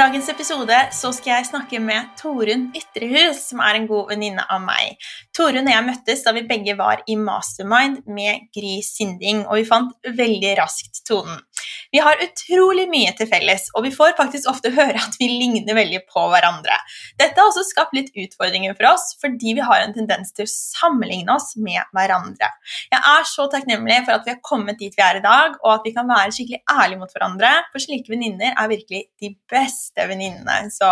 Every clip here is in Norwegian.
dagens episode så skal jeg snakke med Torunn Ytrehus, som er en god venninne av meg. Torunn og jeg møttes da vi begge var i Mastermind med Gry Sinding, og vi fant veldig raskt tonen. Vi har utrolig mye til felles, og vi får faktisk ofte høre at vi ligner veldig på hverandre. Dette har også skapt litt utfordringer for oss, fordi vi har en tendens til å sammenligne oss med hverandre. Jeg er så takknemlig for at vi har kommet dit vi er i dag, og at vi kan være skikkelig ærlige mot hverandre, for slike venninner er virkelig de beste venninnene. Så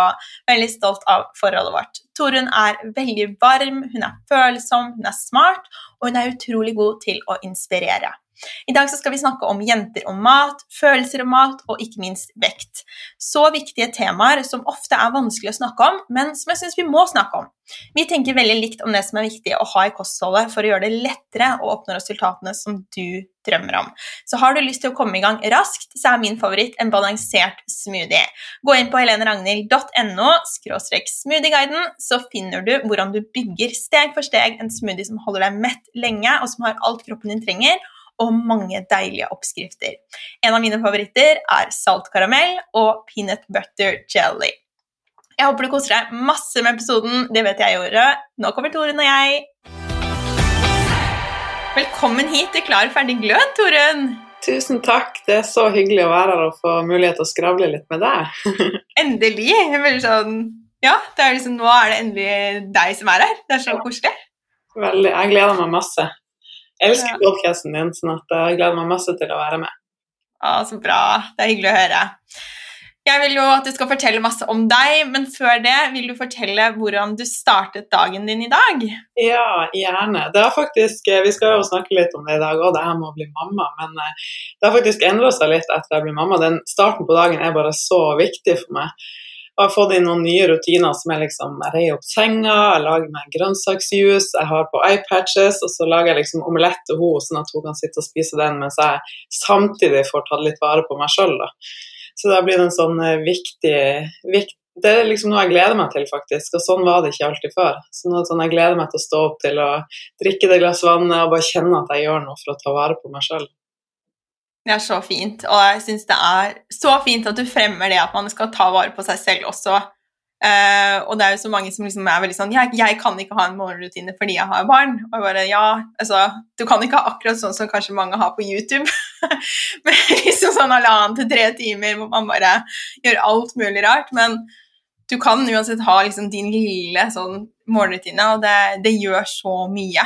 veldig stolt av forholdet vårt. Torunn er veldig varm, hun er følsom, hun er smart, og hun er utrolig god til å inspirere. I dag skal vi snakke om jenter og mat, følelser og mat, og ikke minst vekt. Så viktige temaer som ofte er vanskelig å snakke om, men som jeg syns vi må snakke om. Vi tenker veldig likt om det som er viktig å ha i kostholdet for å gjøre det lettere å oppnå resultatene som du drømmer om. Så har du lyst til å komme i gang raskt, så er min favoritt en balansert smoothie. Gå inn på heleneragnhild.no smoothieguiden, så finner du hvordan du bygger steg for steg en smoothie som holder deg mett lenge, og som har alt kroppen din trenger og mange deilige oppskrifter. En av mine favoritter er salt karamell og peanut butter jelly. Jeg håper du koser deg masse med episoden. Det vet jeg gjorde. Nå kommer Torunn og jeg. Velkommen hit til Klar, ferdig, glød, Torunn. Tusen takk. Det er så hyggelig å være her og få mulighet til å skravle litt med deg. endelig. Veldig sånn Ja, det er liksom, nå er det endelig deg som er her. Det er så koselig. Veldig. Jeg gleder meg masse. Jeg elsker ja. podkasten din, sånn at jeg gleder meg masse til å være med. Å, så bra. Det er hyggelig å høre. Jeg vil jo at du skal fortelle masse om deg, men før det vil du fortelle hvordan du startet dagen din i dag? Ja, gjerne. Det har faktisk, Vi skal jo snakke litt om det i dag òg, det her med å bli mamma. Men eh, det har faktisk endra seg litt etter jeg ble mamma. Den starten på dagen er bare så viktig for meg. Jeg har fått inn noen nye rutiner som er liksom Jeg reier opp senga, jeg lager meg grønnsaksjuice, jeg har på eyepatches, og så lager jeg liksom omelett til henne, sånn at hun kan sitte og spise den mens jeg samtidig får tatt litt vare på meg sjøl. Så da blir det en sånn eh, viktig, viktig det er liksom noe jeg gleder meg til, faktisk. Og sånn var det ikke alltid før. Så nå sånn Jeg gleder meg til å stå opp til å drikke det glass vannet og bare kjenne at jeg gjør noe for å ta vare på meg sjøl. Det er så fint, og jeg syns det er så fint at du fremmer det at man skal ta vare på seg selv også. Uh, og det er jo så mange som liksom er veldig sånn jeg, jeg, kan ikke ha en morgenrutine fordi jeg har barn. Og jeg bare Ja, altså Du kan ikke ha akkurat sånn som kanskje mange har på YouTube. Med liksom sånn halvannen til tre timer hvor man bare gjør alt mulig rart. Men du kan uansett ha liksom din lille sånn morgenrutine, og det, det gjør så mye.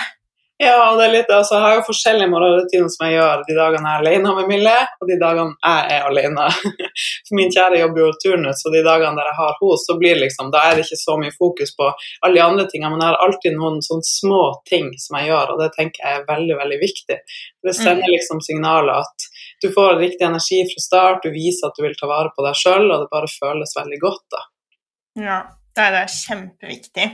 Ja, det er litt, altså, jeg har jo forskjellige morgenrutiner som jeg gjør de dagene jeg er alene med Mille, og de dagene jeg er alene. For min kjære jobber jo turnus, og de dagene der jeg har henne, så blir liksom, da er det ikke så mye fokus på alle de andre tingene, men jeg har alltid noen sånne små ting som jeg gjør, og det tenker jeg er veldig, veldig viktig. Det sender mm. liksom signaler at du får riktig energi fra start, du viser at du vil ta vare på deg sjøl, og det bare føles veldig godt da. Ja, det er, kjempeviktig.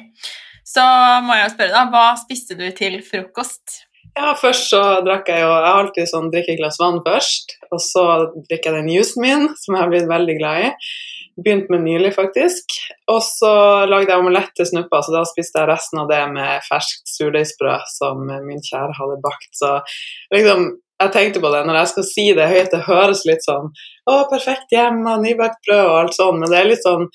Så må jeg jo spørre, da, hva spiste du til frokost? Ja, først så drakk jeg jo Jeg alltid sånn drikker et glass vann først, og så drikker jeg den juicen min, som jeg har blitt veldig glad i. Begynt med nylig, faktisk. Og så lagde jeg omelett til snuppa, så da spiste jeg resten av det med ferskt surdeigsbrød som min kjære hadde bakt. Så liksom, jeg tenkte på det når jeg skal si det høyt, det høres litt sånn Å, perfekt hjem og nybakt brød og alt sånn, men det er litt sånn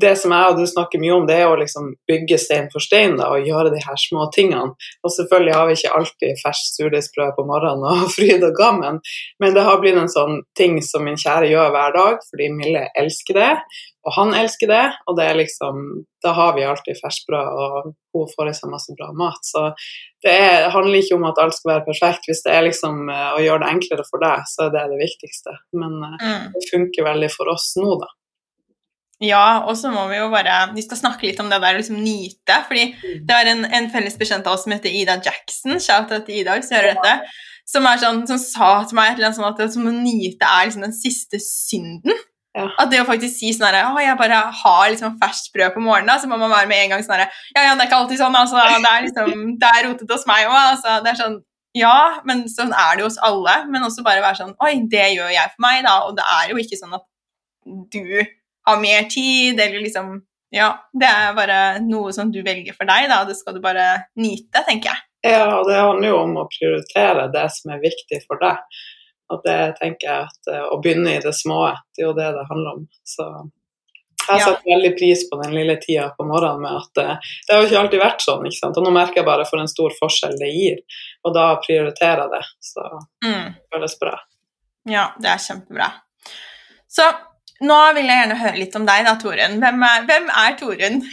det som jeg og du snakker mye om, det er å liksom bygge stein for stein da, og gjøre de her små tingene. Og selvfølgelig har vi ikke alltid ferskt surdeigsbrød på morgenen og fryd og gammen, men det har blitt en sånn ting som min kjære gjør hver dag, fordi Mille elsker det, og han elsker det. Og det er liksom Da har vi alltid ferskbrød, og hun får i seg masse bra mat. Så det, er, handler ikke om at alt skal være perfekt. Hvis det er liksom uh, å gjøre det enklere for deg, så er det det viktigste. Men uh, mm. det funker veldig for oss nå, da. Ja, og så må vi jo bare Vi skal snakke litt om det der å liksom nyte. fordi det var en, en felles bekjent av oss som heter Ida Jackson, shout out til Ida hvis du hører dette, som, er sånn, som sa til meg et eller annet sånn at som å nyte er liksom den siste synden. Ja. At det å faktisk si sånn herre Å, jeg bare har liksom ferskt brød på morgenen, så må man være med en gang sånn herre Ja, ja, det er ikke alltid sånn, altså. Det er liksom Det er rotete hos meg òg, altså. Det er sånn Ja, men sånn er det jo hos alle. Men også bare være sånn Oi, det gjør jeg for meg, da. Og det er jo ikke sånn at du ha mer tid, eller liksom Ja, det er bare noe som du velger for deg, da. Det skal du bare nyte, tenker jeg. Ja, og det handler jo om å prioritere det som er viktig for deg. Og det tenker jeg at eh, å begynne i det små, det er jo det det handler om. Så Jeg setter veldig pris på den lille tida på morgenen med at eh, det har jo ikke alltid vært sånn, ikke sant. Og nå merker jeg bare for en stor forskjell det gir, og da prioriterer jeg det. Så Mm. det føles bra. Ja, det er kjempebra. Så nå vil jeg gjerne høre litt om deg, da, Torunn. Hvem er, hvem er Torunn?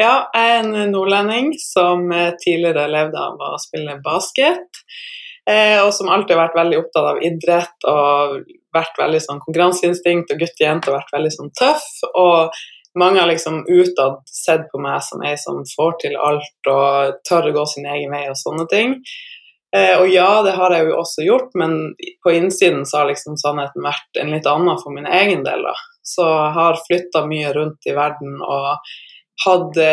Ja, jeg er en nordlending som eh, tidligere levde av å spille basket. Eh, og som alltid har vært veldig opptatt av idrett og vært veldig sånn konkurranseinstinkt og gutt-jente og vært veldig sånn tøff. Og mange har liksom utad sett på meg som ei som får til alt og tør å gå sin egen vei og sånne ting. Eh, og ja, det har jeg jo også gjort, men på innsiden så har liksom sannheten vært en litt annen for min egen del. da. Så jeg har flytta mye rundt i verden og hadde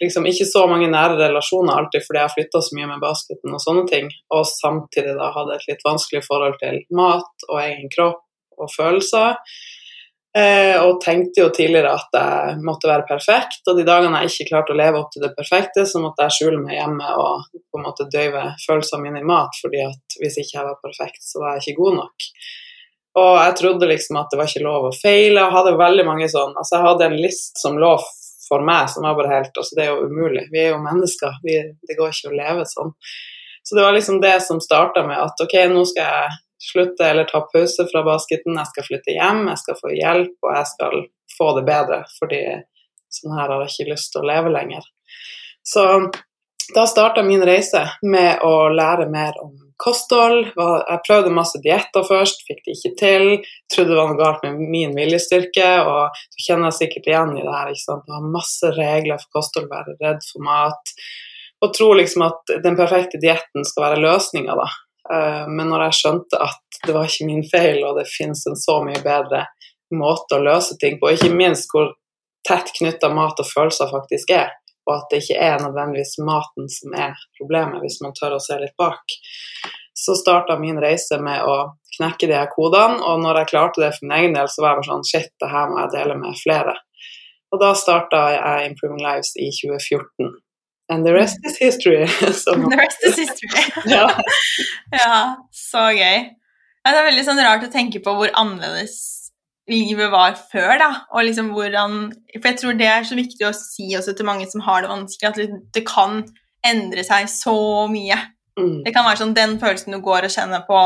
liksom ikke så mange nære relasjoner alltid fordi jeg flytta så mye med basketen og sånne ting, og samtidig da hadde et litt vanskelig forhold til mat og egen kropp og følelser. Eh, og tenkte jo tidligere at jeg måtte være perfekt, og de dagene jeg ikke klarte å leve opp til det perfekte, så måtte jeg skjule meg hjemme og på en måte døyve følelsene mine i mat, fordi at hvis ikke jeg var perfekt, så var jeg ikke god nok. Og jeg trodde liksom at det var ikke lov å feile, og hadde veldig mange sånn Altså, jeg hadde en list som lå for meg som var bare helt Altså, det er jo umulig. Vi er jo mennesker. Vi, det går ikke å leve sånn. Så det var liksom det som starta med at ok, nå skal jeg slutte eller ta pause fra basketen, jeg skal flytte hjem, jeg skal få hjelp, og jeg skal få det bedre, fordi sånn her har jeg ikke lyst til å leve lenger. Så da starta min reise med å lære mer om kosthold. Jeg prøvde masse dietter først, fikk det ikke til. Trodde det var noe galt med min viljestyrke, og du kjenner sikkert igjen i det her. ikke sant? Du har masse regler for kosthold, være redd for mat. Og tro liksom at den perfekte dietten skal være løsninga, da. Eh, Men når jeg skjønte at det var ikke min feil, og det finnes en så mye bedre måte å løse ting på, ikke minst hvor tett knytta mat og følelser faktisk er, og at det ikke er nødvendigvis maten som er problemet, hvis man tør å se litt bak, så starta min reise med å knekke de her kodene, og når jeg klarte det for min egen del, så var jeg bare sånn shit, det her må jeg dele med flere. Og da starta jeg Improving Lives i 2014. And the rest is history. so. The rest is history. ja. Ja, så gøy. Ja, det er veldig sånn rart å tenke på hvor annerledes livet var før, da. Og liksom hvordan For jeg tror det er så viktig å si også til mange som har det vanskelig, at det- det kan endre seg så mye. Mm. Det kan være sånn den følelsen du går og kjenner på,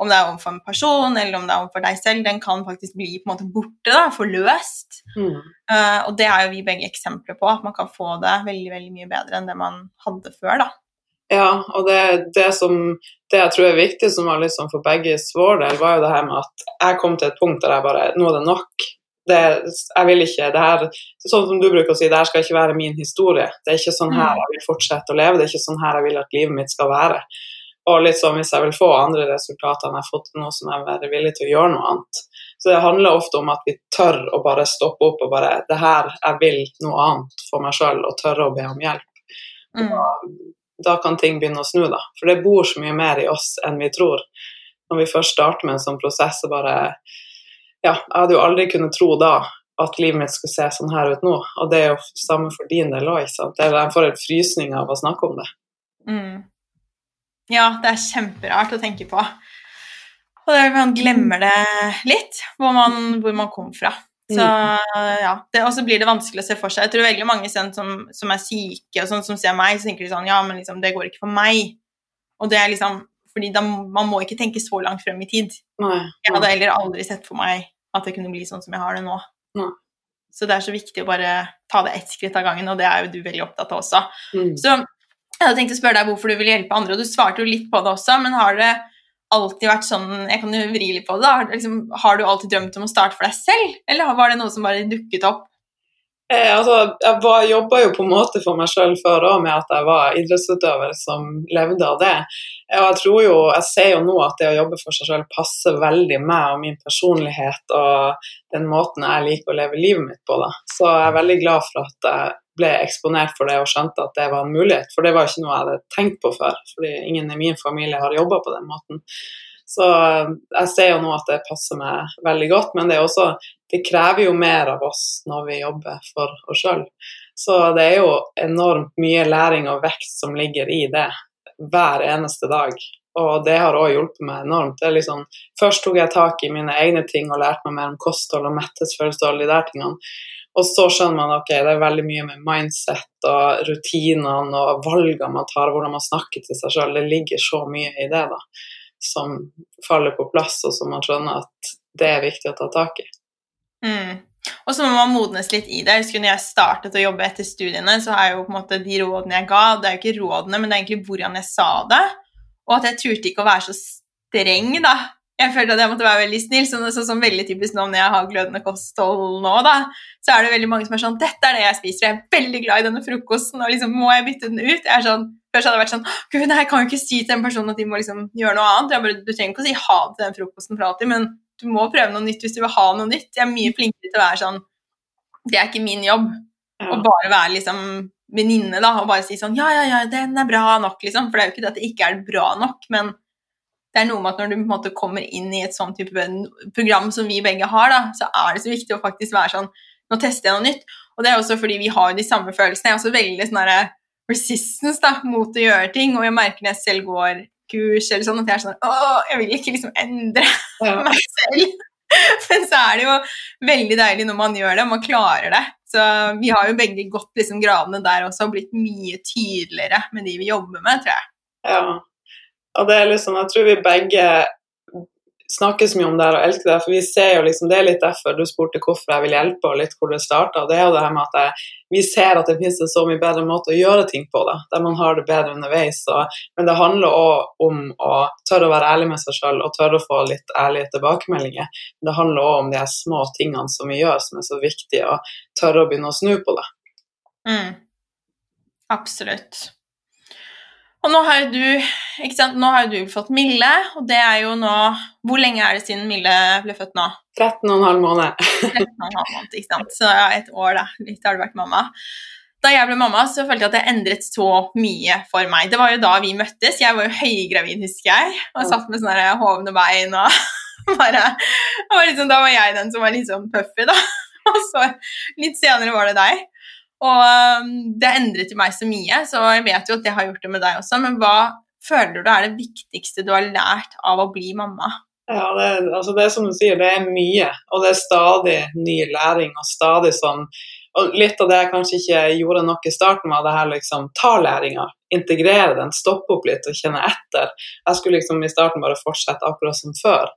om det er overfor en person eller om det er overfor deg selv, den kan faktisk bli på en måte borte, da, forløst. Mm. Uh, og det er jo vi begge eksempler på, at man kan få det veldig veldig mye bedre enn det man hadde før. da. Ja, og det, det som det jeg tror er viktig, som var liksom for begges vår del, var jo det her med at jeg kom til et punkt der jeg bare Nå er det nok. Det, jeg vil ikke det her, Sånn som du bruker å si, det her skal ikke være min historie. Det er ikke sånn her jeg vil fortsette å leve, det er ikke sånn her jeg vil at livet mitt skal være. Og sånn hvis jeg vil få andre resultater enn jeg har fått nå, så må jeg være villig til å gjøre noe annet. Så det handler ofte om at vi tør å bare stoppe opp og bare Det her, jeg vil noe annet for meg sjøl, og tørre å be om hjelp. Mm. Da kan ting begynne å snu, da. For det bor så mye mer i oss enn vi tror. Når vi først starter med en sånn prosess, så bare Ja, jeg hadde jo aldri kunnet tro da at livet mitt skulle se sånn her ut nå. Og det er jo samme for din del òg, ikke sant. Det er- Jeg får en frysning av å snakke om det. Mm. Ja, det er kjemperart å tenke på. Og det er, man glemmer det litt, hvor man, hvor man kom fra. Så ja, det, Og så blir det vanskelig å se for seg. Jeg tror veldig mange som, som er syke, og sånn som ser meg, så tenker de sånn Ja, men liksom, det går ikke for meg. Og det er liksom fordi da, man må ikke tenke så langt frem i tid. Nei. Jeg hadde heller aldri sett for meg at det kunne bli sånn som jeg har det nå. Nei. Så det er så viktig å bare ta det ett skritt av gangen, og det er jo du veldig opptatt av også. Mm. Så jeg hadde tenkt å spørre deg hvorfor du vil hjelpe andre, og du svarte jo litt på det også, men har det alltid vært sånn Jeg kan jo vri litt på det, da. Liksom, har du alltid drømt om å starte for deg selv, eller var det noe som bare dukket opp? Eh, altså, jeg var, jobba jo på en måte for meg sjøl før òg, med at jeg var idrettsutøver som levde av det. Og jeg tror jo, jeg ser jo nå at det å jobbe for seg sjøl passer veldig meg og min personlighet og den måten jeg liker å leve livet mitt på. da. Så jeg er veldig glad for at jeg ble eksponert for det og skjønte at det var en mulighet. For det var ikke noe jeg hadde tenkt på før, fordi ingen i min familie har jobba på den måten. Så jeg ser jo nå at det passer meg veldig godt, men det, også, det krever jo mer av oss når vi jobber for oss sjøl. Så det er jo enormt mye læring og vekst som ligger i det hver eneste dag. Og det har òg hjulpet meg enormt. Liksom, først tok jeg tak i mine egne ting og lærte meg mer om kosthold og metthetsfølelse og alle de der tingene. Og så skjønner man ok, det er veldig mye med mindset og rutinene og valgene man tar, hvordan man snakker til seg sjøl. Det ligger så mye i det da, som faller på plass, og som man skjønner at det er viktig å ta tak i. Mm. Og så må man modnes litt i det. Jeg husker når jeg startet å jobbe etter studiene, så er jo på en måte de rådene jeg ga, det er jo ikke rådene, men det er egentlig hvordan jeg sa det. Og at jeg turte ikke å være så streng, da jeg følte at jeg måtte være veldig snill. Så, så, sånn veldig typisk nå når jeg har glødende kosthold nå, da, så er det veldig mange som er sånn 'Dette er det jeg spiser, jeg er veldig glad i denne frokosten, og liksom må jeg bytte den ut?' Jeg er sånn, Først hadde jeg vært sånn 'Gud, nei, jeg kan jo ikke si til en person at de må liksom gjøre noe annet.' Jeg bare, du trenger ikke å si ha det til den frokosten for alltid, men du må prøve noe nytt hvis du vil ha noe nytt. Jeg er mye flinkere til å være sånn Det er ikke min jobb å bare være liksom venninne da, og bare si sånn 'Ja, ja, ja, den er bra nok', liksom. For det er jo ikke det at det ikke er bra nok, men det er noe med at når du på en måte kommer inn i et sånn type program som vi begge har, da, så er det så viktig å faktisk være sånn Nå tester jeg noe nytt. Og det er også fordi vi har de samme følelsene. Jeg er også veldig sånn resistance da, mot å gjøre ting. Og jeg merker når jeg selv går kurs eller sånn, at jeg er sånn Å, jeg vil ikke liksom endre ja. meg selv. Men så er det jo veldig deilig når man gjør det, og man klarer det. Så vi har jo begge gått liksom gradene der også og blitt mye tydeligere med de vi jobber med, tror jeg. Ja, og det er liksom, Jeg tror vi begge snakker så mye om det her og elsker det, for vi ser jo liksom, det er litt derfor du spurte hvorfor jeg vil hjelpe, og litt hvor det starta. Det er jo det her med at jeg, vi ser at det finnes en så mye bedre måte å gjøre ting på, da, der man har det bedre underveis. Og, men det handler òg om å tørre å være ærlig med seg sjøl og tørre å få litt ærlige tilbakemeldinger. Men det handler òg om de her små tingene som vi gjør, som er så viktige, og tørre å begynne å snu på det. Mm. Absolutt. Og nå har jo du ikke sant? Nå har jo du fått Mille, og det er jo nå Hvor lenge er det siden Mille ble født nå? 13 15 måneder. 13 måneder, ikke sant. Så ja, et år, da. Litt har du vært mamma. Da jeg ble mamma, så følte jeg at det endret så mye for meg. Det var jo da vi møttes. Jeg var jo høygravid, husker jeg, og satt med sånne hovne bein og bare og liksom, Da var jeg den som var litt sånn puffy, da. Og så litt senere var det deg. Og um, det endret jo meg så mye, så jeg vet jo at det har gjort det med deg også. Men hva føler du er det viktigste du har lært av å bli mamma? Ja, det, altså det er som du sier, det er mye. Og det er stadig ny læring og stadig sånn og Litt av det jeg kanskje ikke gjorde nok i starten, var det her liksom ta læringa, integrere den, stoppe opp litt og kjenne etter. Jeg skulle liksom i starten bare fortsette akkurat som før.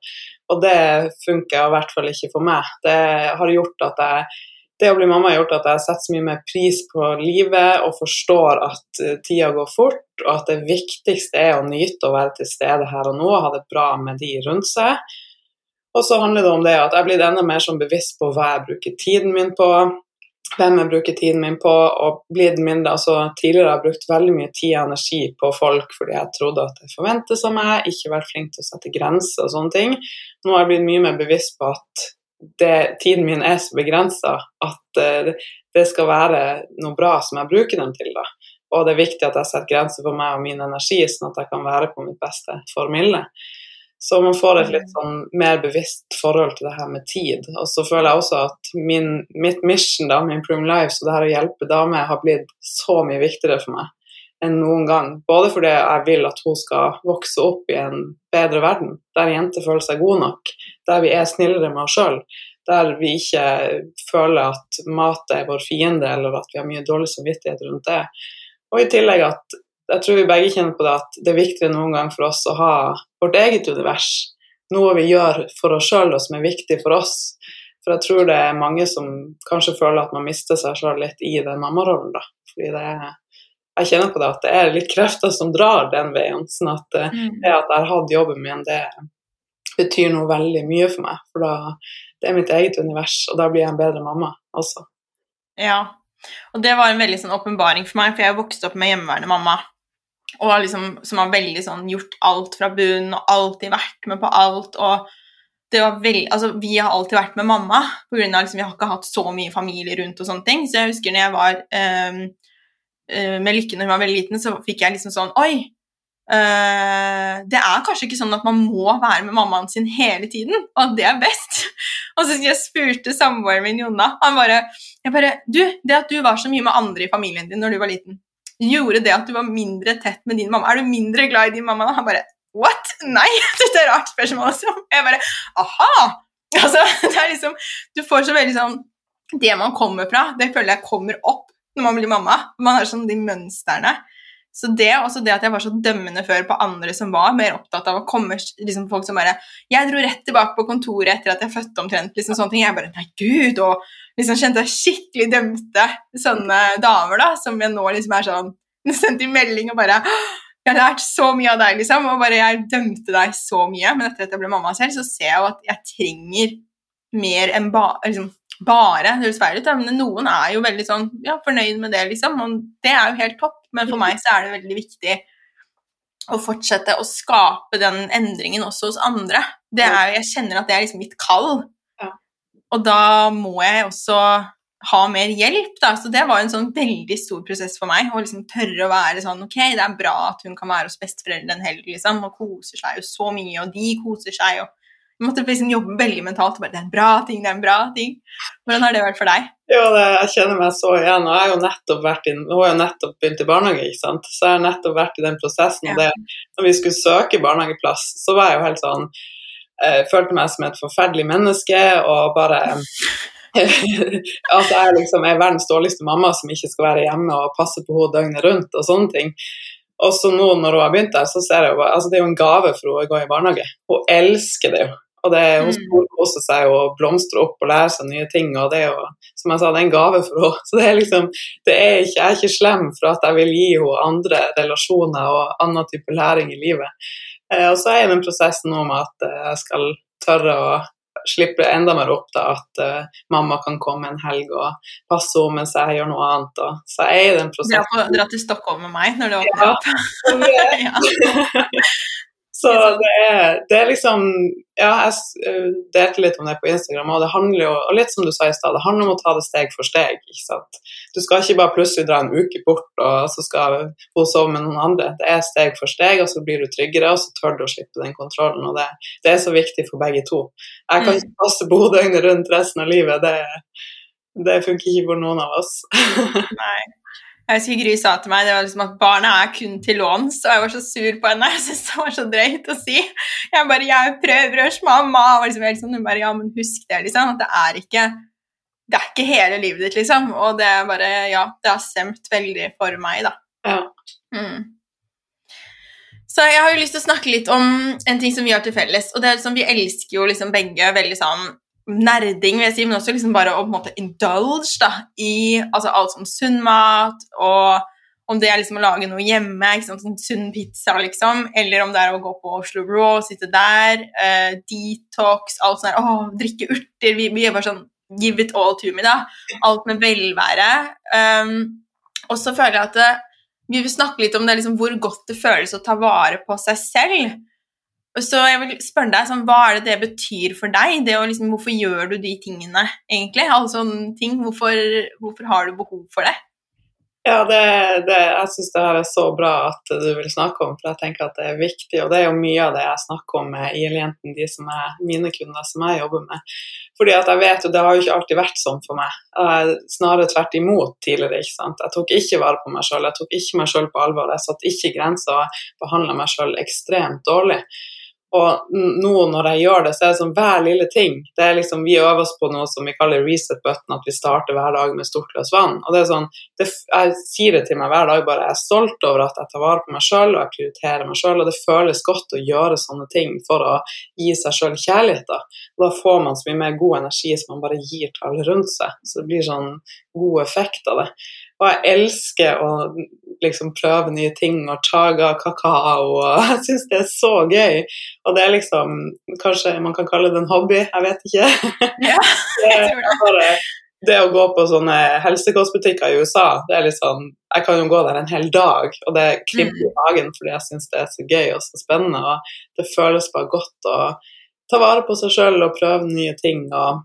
Og det funker i hvert fall ikke for meg. Det har gjort at jeg det å bli mamma har gjort at jeg setter så mye mer pris på livet og forstår at eh, tida går fort, og at det viktigste er å nyte å være til stede her og nå og ha det bra med de rundt seg. Og så handler det om det at jeg blir enda mer sånn bevisst på hva jeg bruker tiden min på, hvem jeg bruker tiden min på, og blitt mindre altså Tidligere har jeg brukt veldig mye tid og energi på folk fordi jeg trodde at det forventes av meg, ikke vært flink til å sette grenser og sånne ting. Nå har jeg blitt mye mer bevisst på at det, tiden min er så begrensa at uh, det skal være noe bra som jeg bruker den til. da. Og det er viktig at jeg setter grenser for meg og min energi, sånn at jeg kan være på mitt beste formilde. Så man får et litt sånn mer bevisst forhold til det her med tid. Og så føler jeg også at min, mitt mission, da, min Prim Life, så det her å hjelpe damer, har blitt så mye viktigere for meg enn noen gang. Både fordi jeg vil at hun skal vokse opp i en bedre verden, der jenter føler seg gode nok, der vi er snillere med oss sjøl, der vi ikke føler at mat er vår fiende, eller at vi har mye dårlig samvittighet rundt det. Og i tillegg at jeg tror vi begge kjenner på det at det er viktigere noen gang for oss å ha vårt eget univers. Noe vi gjør for oss sjøl og som er viktig for oss. For jeg tror det er mange som kanskje føler at man mister seg sjøl litt i den mammarollen, da. Fordi det er jeg kjenner på det at det er litt krefter som drar den veien. sånn at eh, mm. det at jeg har hatt jobben min, det betyr noe veldig mye for meg. For da, det er mitt eget univers, og da blir jeg en bedre mamma også. Ja, og det var en veldig sånn åpenbaring for meg, for jeg vokste opp med hjemmeværende mamma. Og liksom, som har veldig sånn gjort alt fra bunnen og alltid vært med på alt. og det var veldig, altså Vi har alltid vært med mamma, på grunn av Liksom, vi har ikke hatt så mye familie rundt. og sånne ting, Så jeg husker når jeg var um, med Lykke når hun var veldig liten, så fikk jeg liksom sånn Oi! Uh, det er kanskje ikke sånn at man må være med mammaen sin hele tiden, og at det er best. og så jeg spurte samboeren min Jonna Han bare, bare Du, det at du var så mye med andre i familien din når du var liten, gjorde det at du var mindre tett med din mamma? Er du mindre glad i din mamma? Han bare What? Nei, dette er rart spørsmål også. Jeg bare aha! Altså, det er liksom Du får så veldig sånn Det man kommer fra, det føler jeg kommer opp når man blir mamma. Man har sånn de mønstrene. Så det, også det at jeg var så dømmende før på andre som var mer opptatt av å komme liksom folk som bare Jeg dro rett tilbake på kontoret etter at jeg fødte omtrent. liksom sånne ting. Jeg bare Nei, gud! Og liksom kjente jeg skikkelig dømte sånne damer da, som jeg nå liksom er sånn Sendte i melding og bare jeg har lært så mye av deg, liksom, og bare jeg dømte deg så mye. Men etter at jeg ble mamma selv, så ser jeg jo at jeg trenger mer enn bare liksom, bare. Det høres feil ut, men noen er jo veldig sånn ja, fornøyd med det, liksom. Og det er jo helt topp, men for meg så er det veldig viktig å fortsette å skape den endringen også hos andre. Det er jo, jeg kjenner at det er liksom mitt kall. Ja. Og da må jeg også ha mer hjelp, da. Så det var en sånn veldig stor prosess for meg. Å liksom tørre å være sånn Ok, det er bra at hun kan være hos besteforeldre en helg, liksom, og koser seg jo så mye, og de koser seg, og jeg måtte liksom jobbe veldig mentalt. bare, Det er en bra ting, det er en bra ting. Hvordan har det vært for deg? Ja, det, jeg kjenner meg så igjen. og jeg har jo nettopp vært i, Hun har jo nettopp begynt i barnehage, ikke sant? så jeg har nettopp vært i den prosessen. og det, når vi skulle søke barnehageplass, så var jeg jo helt sånn eh, følte meg som et forferdelig menneske og bare altså jeg liksom er verdens dårligste mamma som ikke skal være hjemme og passe på henne døgnet rundt og sånne ting. Og så nå når hun har begynt der, så ser jeg jo altså det er jo en gave for henne å gå i barnehage. Hun elsker det jo. Og det, hun Mm. storkoser seg og blomstrer opp og lærer seg nye ting. Og det er jo, som jeg sa, det er en gave for henne. Så det er liksom, det er ikke, jeg er ikke slem for at jeg vil gi henne andre relasjoner og annen type læring i livet. Eh, og så er jeg i den prosessen nå med at eh, jeg skal tørre å slippe enda mer opp da, at uh, mamma kan komme en helg og passe henne mens jeg gjør noe annet. Og, så jeg er i den prosessen. dra til Stockholm med meg når det åpner Ja. opp. ja. Så det er, det er liksom Ja, jeg øh, delte litt om det på Instagram, og det handler jo og litt som du sa i stad, det handler om å ta det steg for steg. ikke sant? Du skal ikke bare plutselig dra en uke bort, og så skal hun sove med noen andre. Det er steg for steg, og så blir du tryggere, og så tør du å slippe den kontrollen. og Det, det er så viktig for begge to. Jeg kan ikke passe bodøgnet rundt resten av livet. Det, det funker ikke for noen av oss. Nei. Jeg husker Gry sa til meg det var liksom at barna er kun til låns, og jeg var så sur på henne. Jeg syntes det var så drøyt å si. Jeg bare 'Jeg prøver å mamma.' Og liksom, sånn, hun bare 'Ja, men husk det, liksom. At det er ikke det er ikke hele livet ditt, liksom. Og det er bare Ja, det har stemt veldig for meg, da. Ja. Mm. Så jeg har jo lyst til å snakke litt om en ting som vi har til felles. Og det er liksom, vi elsker jo liksom begge veldig sånn nerding, vil jeg si, men også liksom bare å på en måte indulge da, i altså alt som sunn mat, og om det er liksom å lage noe hjemme, sånn sunn pizza, liksom, eller om det er å gå på Oslo Raw, sitte der, eh, detox, alt sånt der, å, drikke urter, vi, vi er bare sånn, give it all to me, da. Alt med velvære. Um, og så føler jeg at det, vi vil snakke litt om det, liksom, hvor godt det føles å ta vare på seg selv. Så jeg vil spørre deg, sånn, Hva er det det betyr for deg? Liksom, hvorfor gjør du de tingene, egentlig? Alle ting. Hvorfor, hvorfor har du behov for det? Ja, det, det, jeg syns det her er så bra at du vil snakke om, for jeg tenker at det er viktig. Og det er jo mye av det jeg snakker om med IL-jentene, de som er mine kunder, som jeg jobber med. Fordi at jeg vet jo, det har jo ikke alltid vært sånn for meg. Jeg, snarere tvert imot tidligere. ikke sant? Jeg tok ikke vare på meg sjøl, jeg tok ikke meg sjøl på alvor. Jeg satte ikke grenser og behandla meg sjøl ekstremt dårlig. Og nå når jeg gjør det, så er det sånn hver lille ting. Det er liksom, Vi øver oss på noe som vi kaller reset button, at vi starter hver dag med stort glass vann. Og det er sånn, det, Jeg sier det til meg hver dag, bare jeg er stolt over at jeg tar vare på meg sjøl og jeg prioriterer meg sjøl. Og det føles godt å gjøre sånne ting for å gi seg sjøl kjærlighet. Da. Da får man så mye mer god energi som man bare gir til alle rundt seg. Så det blir sånn god effekt av det. Og jeg elsker å liksom prøve nye ting og chaga kakao, og jeg syns det er så gøy. Og det er liksom Kanskje man kan kalle det en hobby, jeg vet ikke. Ja, jeg tror det. bare, det å gå på sånne helsekostbutikker i USA, det er litt sånn Jeg kan jo gå der en hel dag, og det kribler i magen fordi jeg syns det er så gøy og så spennende. Og det føles bare godt å ta vare på seg sjøl og prøve nye ting. og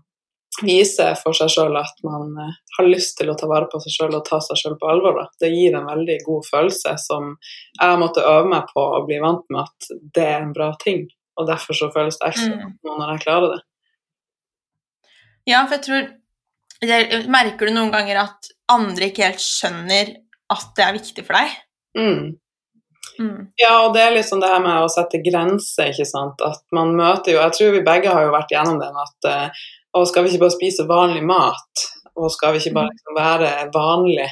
vise for seg sjøl at man eh, har lyst til å ta vare på seg sjøl og ta seg sjøl på alvor. Da. Det gir en veldig god følelse som jeg måtte øve meg på å bli vant med at det er en bra ting. Og derfor så føles det ekstra Mm. godt nå når jeg klarer det. Ja, for jeg tror det, Merker du noen ganger at andre ikke helt skjønner at det er viktig for deg? Mm. Mm. Ja, og det er liksom det her med å sette grenser, ikke sant. At man møter jo Jeg tror vi begge har jo vært gjennom den at uh, og skal vi ikke bare spise vanlig mat? Og skal vi ikke bare liksom være vanlig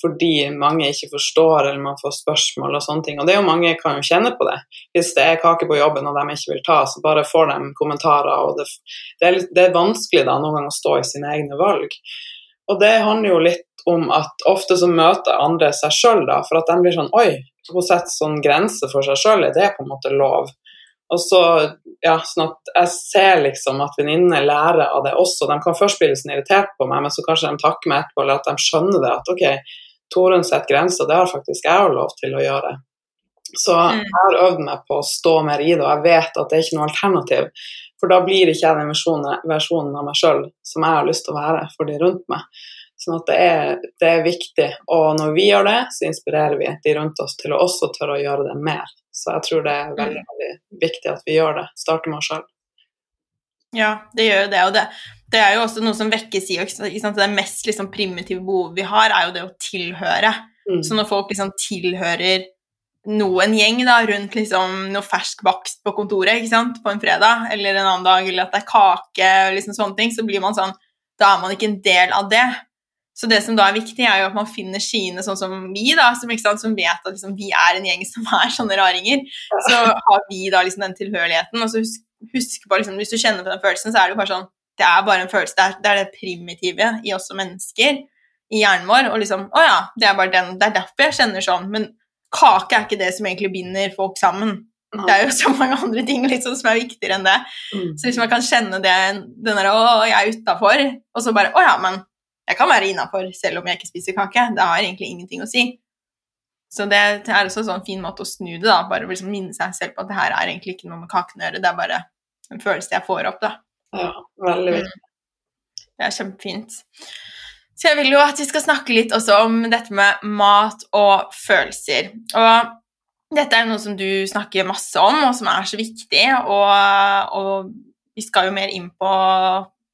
fordi mange ikke forstår eller man får spørsmål og sånne ting. Og det er jo mange kan jo kjenne på det. Hvis det er kake på jobben og de ikke vil ta, så bare får de kommentarer. og Det, det, er, det er, vanskelig da noen ganger å stå i sine egne valg. Og det handler jo litt om at ofte så møter andre seg sjøl, da. For at de blir sånn Oi, hun setter sånn grense for seg sjøl, er det på en måte lov? Og så, ja, sånn at Jeg ser liksom at venninnene lærer av det også. De kan først bli litt sånn irritert på meg, men så kanskje de takker meg etterpå, eller at de skjønner det. At ok, Torunn setter grenser, det har faktisk jeg lov til å gjøre. Så mm. jeg har øvd meg på å stå mer i det, og jeg vet at det er ikke noe alternativ. For da blir ikke jeg den versjonen, versjonen av meg sjøl som jeg har lyst til å være for de rundt meg. Sånn at det er, det er, viktig. Og når vi gjør det, så inspirerer vi de rundt oss til å også tørre å gjøre det mer. Så jeg tror det er veldig, mm. veldig viktig at vi gjør det. Starter med oss sjøl. Ja, det gjør jo det. Og det, det, er jo også noe som vekkes i Det mest liksom, primitive behovet vi har, er jo det å tilhøre. Mm. Så når folk liksom tilhører noen gjeng da, rundt liksom noe fersk bakst på kontoret på en fredag, eller en annen dag, eller at det er kake, og liksom sånne ting, så blir man sånn Da er man ikke en del av det. Så det som da er viktig, er jo at man finner sine sånn som vi, da, som, sant, som vet at liksom, vi er en gjeng som er sånne raringer. Så har vi da liksom den tilhørigheten. Og så husk, husk på, liksom, hvis du kjenner på den følelsen, så er det jo bare sånn Det er bare en følelse. Det er det, er det primitive i oss som mennesker, i hjernen vår. Og liksom Å ja, det er bare den. Det er derfor jeg kjenner sånn. Men kake er ikke det som egentlig binder folk sammen. Det er jo så mange andre ting liksom, som er viktigere enn det. Mm. Så hvis man kan kjenne det, den der 'Å, jeg er utafor', og så bare 'Å ja, men jeg kan være innafor selv om jeg ikke spiser kake. Det har egentlig ingenting å si. Så det er også en sånn fin måte å snu det, da. Bare liksom minne seg selv på at det her er egentlig ikke noe med kaken å gjøre, det er bare en følelse jeg får opp, da. Ja, veldig viktig. Mm. Det er kjempefint. Så jeg vil jo at vi skal snakke litt også om dette med mat og følelser. Og dette er noe som du snakker masse om, og som er så viktig, og, og vi skal jo mer inn på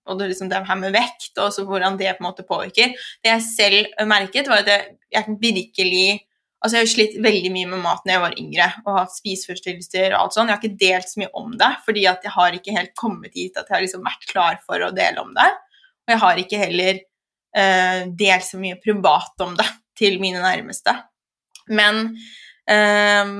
og det, liksom det her med vekt og hvordan det på en måte påvirker. Det jeg selv merket, var at jeg virkelig Altså, jeg har slitt veldig mye med mat når jeg var yngre og hatt spiseforstyrrelser og alt sånt. Jeg har ikke delt så mye om det, fordi at jeg har ikke helt kommet hit at jeg har liksom vært klar for å dele om det. Og jeg har ikke heller uh, delt så mye privat om det til mine nærmeste. Men um,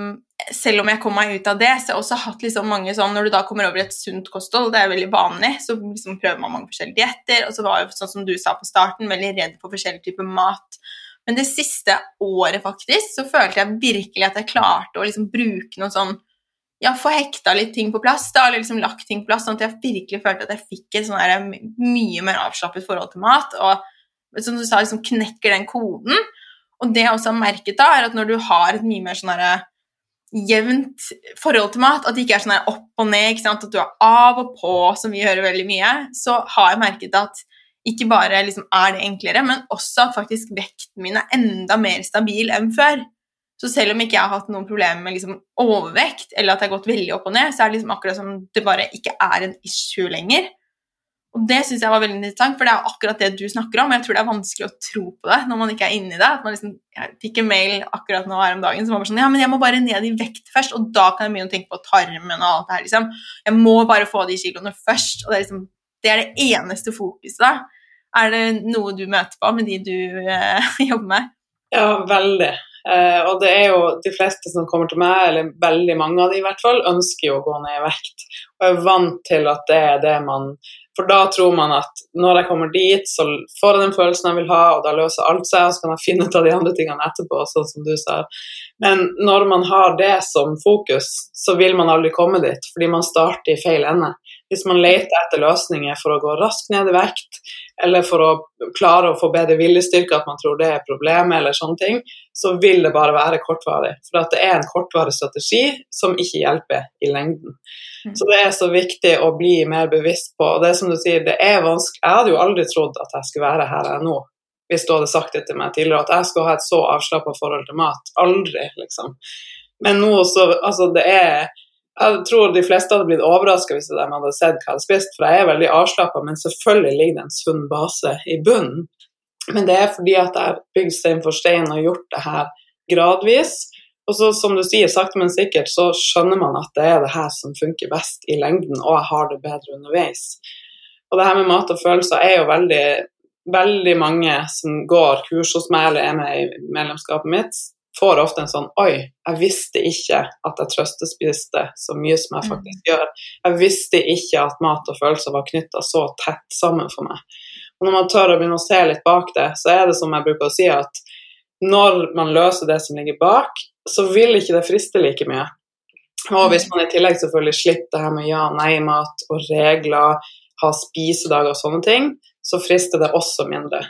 selv om jeg kom meg ut av det, så har jeg også hatt liksom mange sånn Når du da kommer over i et sunt kosthold, det er veldig vanlig, så liksom prøver man mange forskjellige dietter. Og så var jeg, sånn som du sa på starten, veldig redd for forskjellige typer mat. Men det siste året faktisk, så følte jeg virkelig at jeg klarte å liksom bruke noe sånn Ja, få hekta litt ting på plass, da, eller liksom lagt ting på plass, sånn at jeg virkelig følte at jeg fikk et sånn mye mer avslappet forhold til mat. Og som du sa, liksom knekker den koden. Og det jeg også har merket da, er at når du har et mye mer sånn herre jevnt forhold til mat, at det ikke er sånn opp og ned, at du er av og på, som vi hører veldig mye, så har jeg merket at ikke bare liksom er det enklere, men også at faktisk vekten min er enda mer stabil enn før. Så selv om ikke jeg har hatt noen problemer med liksom overvekt, eller at jeg har gått veldig opp og ned, så er det liksom akkurat som det bare ikke er en issue lenger. Og det syns jeg var veldig interessant, for det er akkurat det du snakker om. Jeg tror det er vanskelig å tro på det når man ikke er inni det. At man liksom, jeg fikk en mail akkurat nå her om dagen som var sånn Ja, men jeg må bare ned i vekt først, og da kan jeg begynne å tenke på tarmen og alt det her, liksom. Jeg må bare få de kiloene først. Og det er liksom det er det eneste fokuset, da. Er det noe du møter på med de du eh, jobber med? Ja, veldig. Eh, og det er jo de fleste som kommer til meg, eller veldig mange av de i hvert fall, ønsker jo å gå ned i vekt. Og er vant til at det er det man for da tror man at når jeg kommer dit, så får jeg den følelsen jeg vil ha, og da løser alt seg, og så kan jeg finne ut av de andre tingene etterpå, sånn som du sa. Men når man har det som fokus, så vil man aldri komme dit, fordi man starter i feil ende. Hvis man leter etter løsninger for å gå raskt ned i vekt, eller for å klare å få bedre viljestyrke, at man tror det er problemet, eller sånne ting, så vil det bare være kortvarig. For det er en kortvarig strategi som ikke hjelper i lengden. Mm. Så det er så viktig å bli mer bevisst på. Det som du sier, det er vanskelig. Jeg hadde jo aldri trodd at jeg skulle være her jeg er nå, hvis du hadde sagt det til meg tidligere, at jeg skulle ha et så avslappa forhold til mat. Aldri, liksom. Men nå så Altså, det er jeg tror de fleste hadde blitt overraska hvis de hadde sett hva jeg hadde spist, for jeg er veldig avslappa, men selvfølgelig ligger det en sunn base i bunnen. Men det er fordi at jeg har bygd stein for stein og gjort det her gradvis. Og så som du sier, sakte, men sikkert så skjønner man at det er det her som funker best i lengden, og jeg har det bedre underveis. Og det her med mat og følelser er jo veldig Veldig mange som går kurs hos meg eller er med i medlemskapet mitt, får ofte en sånn Oi, jeg visste ikke at jeg trøstespiste så mye som jeg faktisk mm. gjør. Jeg visste ikke at mat og følelser var knytta så tett sammen for meg. Og når man tør å begynne å se litt bak det, så er det som jeg bruker å si, at når man løser det som ligger bak, så vil ikke det friste like mye. Og hvis man i tillegg selvfølgelig slipper det her med ja-nei-mat og regler, ha spisedager og sånne ting, så frister det også mindre.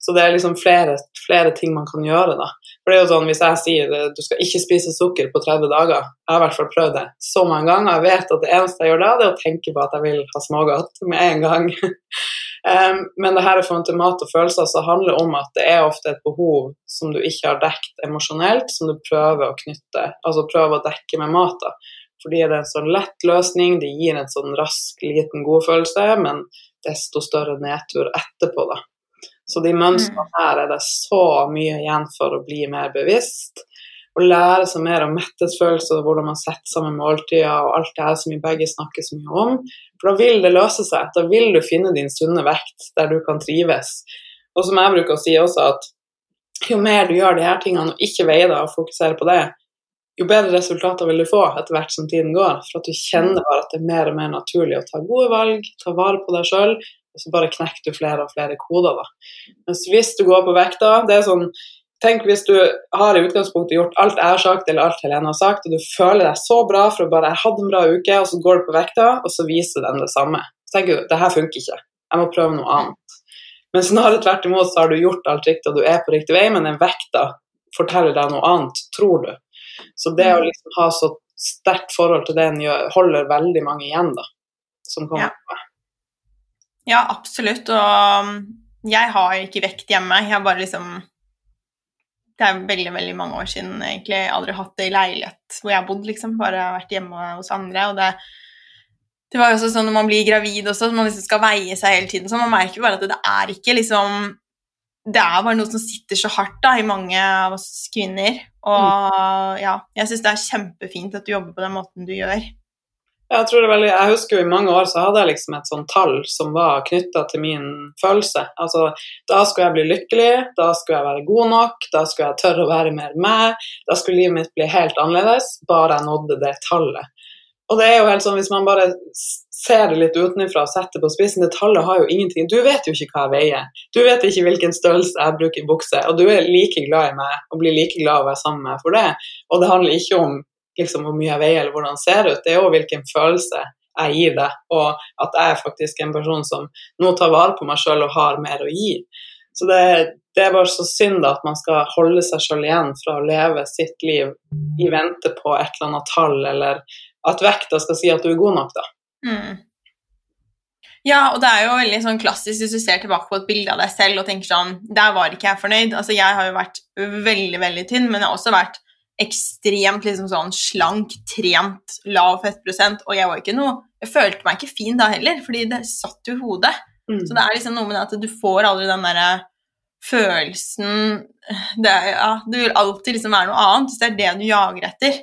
Så det er liksom flere, flere, ting man kan gjøre, da. For det er jo sånn, Hvis jeg sier du skal ikke spise sukker på 30 dager, jeg har i hvert fall prøvd det så mange ganger, jeg vet at det eneste jeg gjør da, det er å tenke på at jeg vil ha smågodt med en gang. um, men det her er forhold til mat og følelser så handler det om at det er ofte et behov som du ikke har dekket emosjonelt, som du prøver å knytte, altså prøver å dekke med mat. Fordi det er en sånn lett løsning, det gir en sånn rask, liten godfølelse, men desto større nedtur etterpå, da. Så de mønstrene her er det så mye igjen for å bli mer bevisst. Og lære seg mer om metthetsfølelse, hvordan man setter sammen måltider og alt det her som vi begge snakker så mye om. For da vil det løse seg. Da vil du finne din sunne vekt der du kan trives. Og som jeg bruker å si også, at jo mer du gjør de her tingene og ikke veier deg og fokuserer på det, jo bedre resultater vil du få etter hvert som tiden går. For at du kjenner bare at det er mer og mer naturlig å ta gode valg, ta vare på deg sjøl, og så bare knekker du flere og flere koder. da. Mens hvis du går på vekta det er sånn, Tenk hvis du har i utgangspunktet gjort alt jeg har sagt eller alt Helene har sagt, og du føler deg så bra for å bare jeg hadde en bra uke, og så går du på vekta, og så viser den det samme. Så tenker du det her funker ikke, jeg må prøve noe annet. Men snarere tvert imot så har du gjort alt riktig, og du er på riktig vei, men den vekta forteller deg noe annet, tror du. Så det å mm. liksom ha så sterkt forhold til den holder veldig mange igjen, da. Som kommer ja. ja, absolutt. Og um, jeg har ikke vekt hjemme. Jeg har bare liksom Det er veldig, veldig mange år siden egentlig. Jeg aldri hatt det i leilighet hvor jeg har bodd, liksom. Bare vært hjemme hos andre. Og det, det var jo også sånn når man blir gravid også, man liksom skal veie seg hele tiden. Så man merker bare at det, det er ikke liksom det er bare noe som sitter så hardt da, i mange av oss kvinner. Og mm. ja, jeg syns det er kjempefint at du jobber på den måten du gjør. Jeg tror det er veldig, jeg husker jo I mange år så hadde jeg liksom et sånt tall som var knytta til min følelse. Altså, Da skulle jeg bli lykkelig, da skulle jeg være god nok, da skulle jeg tørre å være mer meg. Da skulle livet mitt bli helt annerledes, bare jeg nådde det tallet. Og det er jo helt sånn, Hvis man bare ser det litt utenfra og setter på spissen Det tallet har jo ingenting Du vet jo ikke hva jeg veier. Du vet ikke hvilken størrelse jeg bruker i bukse. Og du er like glad i meg og blir like glad å være sammen med meg for det. Og det handler ikke om liksom, hvor mye jeg veier eller hvordan det ser ut, det er jo hvilken følelse jeg gir deg, og at jeg er faktisk en person som nå tar vare på meg sjøl og har mer å gi. Så det, det, er bare så synd at man skal holde seg sjøl igjen fra å leve sitt liv i vente på et eller annet tall eller at vekta skal si at du er god nok, da. Mm. Ja, og det er jo veldig sånn klassisk hvis du ser tilbake på et bilde av deg selv og tenker sånn Der var ikke jeg fornøyd. Altså, jeg har jo vært veldig, veldig tynn, men jeg har også vært ekstremt liksom sånn slank, trent, lav fettprosent, og jeg var ikke noe Jeg følte meg ikke fin da heller, fordi det satt jo i hodet. Mm. Så det er liksom noe med det at du får aldri den derre følelsen det ja, Det vil alltid liksom være noe annet. Hvis det er det du jager etter,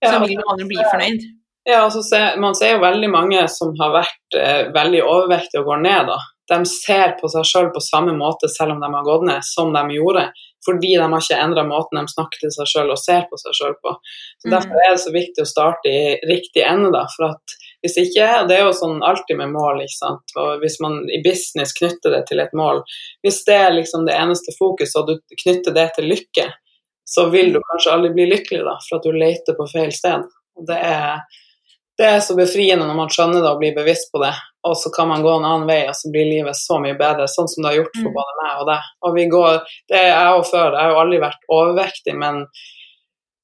ja, så vil du aldri bli fornøyd. Ja, altså Man ser jo veldig mange som har vært eh, veldig overvektige og går ned. da. De ser på seg sjøl på samme måte selv om de har gått ned, som de gjorde. Fordi de har ikke endra måten de snakker til seg sjøl og ser på seg sjøl på. Så. Derfor er det så viktig å starte i riktig ende. da, for at hvis ikke, og Det er jo sånn alltid med mål. ikke sant? Og Hvis man i business knytter det til et mål Hvis det er liksom det eneste fokuset, og du knytter det til lykke, så vil du kanskje aldri bli lykkelig, da, for at du leter på feil sted. Og det er, det er så befriende når man skjønner det og blir bevisst på det. Og så kan man gå en annen vei, og så blir livet så mye bedre, sånn som det har gjort for mm. både meg og deg. Og vi går, det er jeg og før, jeg har jo aldri vært overvektig, men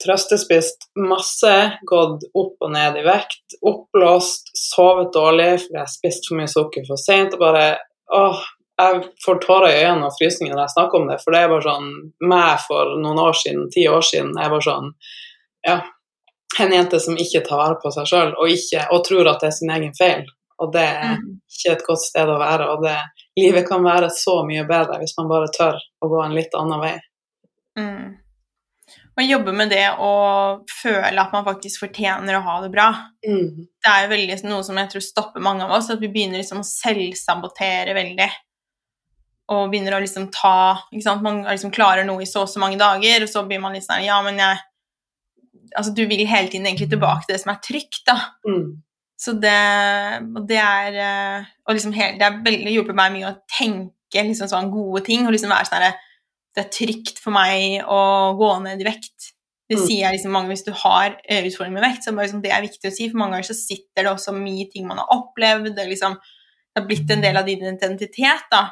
trøstespist masse, gått opp og ned i vekt, oppblåst, sovet dårlig fordi jeg har spist for mye sukker for seint. Og bare åh, jeg får tårer i øynene og frysninger når jeg snakker om det, for det er bare sånn meg for noen år siden, ti år siden, er bare sånn Ja, en jente som ikke tar vare på seg sjøl og, og, tror at det er sin egen feil. Og det er mm. ikke et godt sted å være. Og det, livet kan være så mye bedre hvis man bare tør å gå en litt annen vei. Mm. Man jobber med det å føle at man faktisk fortjener å ha det bra. Mm. Det er jo veldig noe som jeg tror stopper mange av oss, at vi begynner liksom å selvsabotere veldig. Og begynner å liksom ta ikke sant? Man liksom klarer noe i så og så mange dager, og så blir man litt sånn Ja, men jeg Altså, du vil hele tiden egentlig tilbake til det som er trygt, da. Mm. Så det, og det er eh, og liksom hele, Det har veldig hjulpet meg mye å tenke liksom sånn gode ting og liksom være sånn Det er trygt for meg å gå ned i vekt. Det Mm. sier jeg liksom mange hvis du har eh, utfordringer med vekt, så liksom, det er viktig å si, for mange ganger så sitter det også mye ting man har opplevd, det, liksom, det har blitt en del av din identitet, da.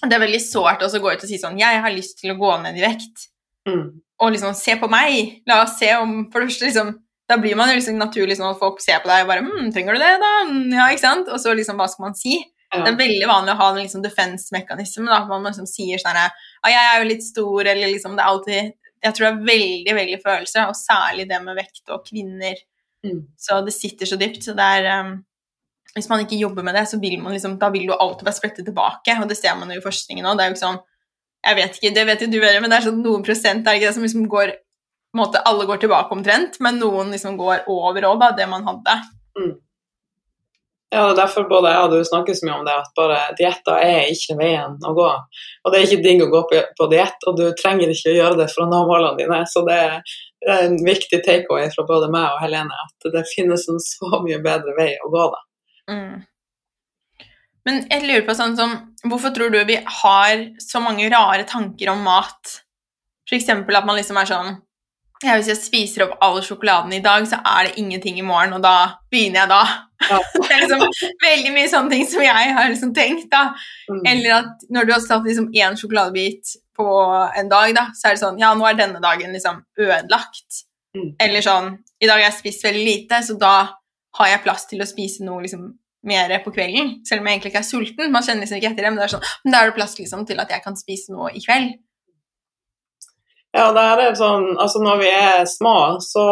Det er veldig sårt å gå ut og si sånn Jeg har lyst til å gå ned i vekt Mm. Og liksom se på meg. La oss se om For det første, liksom Da blir man jo liksom naturlig sånn at folk ser på deg og bare hm, 'Trenger du det, da?' «Mm, Ja, ikke sant? Og så liksom, hva skal man si? Ja. Det er veldig vanlig å ha en liksom defense-mekanisme. da, Man liksom sier sånn her «Ah, 'Jeg er jo litt stor', eller liksom Det er alltid Jeg tror det er veldig, veldig følelse, og særlig det med vekt og kvinner. Mm. Så det sitter så dypt. Så det er um, Hvis man ikke jobber med det, så vil man liksom Da vil du alltid være sprettet tilbake, og det ser man jo i forskningen òg. Det er jo ikke sånn Jeg vet ikke, det vet jo du bedre, men det er sånn noen prosent er det ikke det som liksom går måte, Alle går tilbake omtrent, men noen liksom går over òg, da, det man hadde. Ja, det er derfor både jeg og du snakker så mye om det, at bare dietter er ikke veien å gå. Og det er ikke digg å gå på, på diett, og du trenger ikke å gjøre det for å nå målene dine. Så det er, det er en viktig takeaway fra både meg og Helene, at det finnes en så mye bedre vei å gå, da. Mm. Men jeg lurer på sånn som Hvorfor tror du vi har så mange rare tanker om mat? Eksempel at man liksom er sånn ja, Hvis jeg spiser opp all sjokoladen i dag, så er det ingenting i morgen, og da begynner jeg da. Ja. det er liksom veldig mye sånne ting som jeg har liksom tenkt, da. Mm. Eller at når du har tatt liksom én sjokoladebit på en dag, da, så er det sånn Ja, nå er denne dagen liksom ødelagt. Mm. Eller sånn I dag har jeg spist veldig lite, så da har jeg plass til å spise noe liksom mer på kvelden, selv om jeg egentlig ikke er sulten. Man kjenner liksom ikke etter det, men det er sånn Men da er det plass liksom til at jeg kan spise noe i kveld. Ja, det er sånn, altså når vi er små, så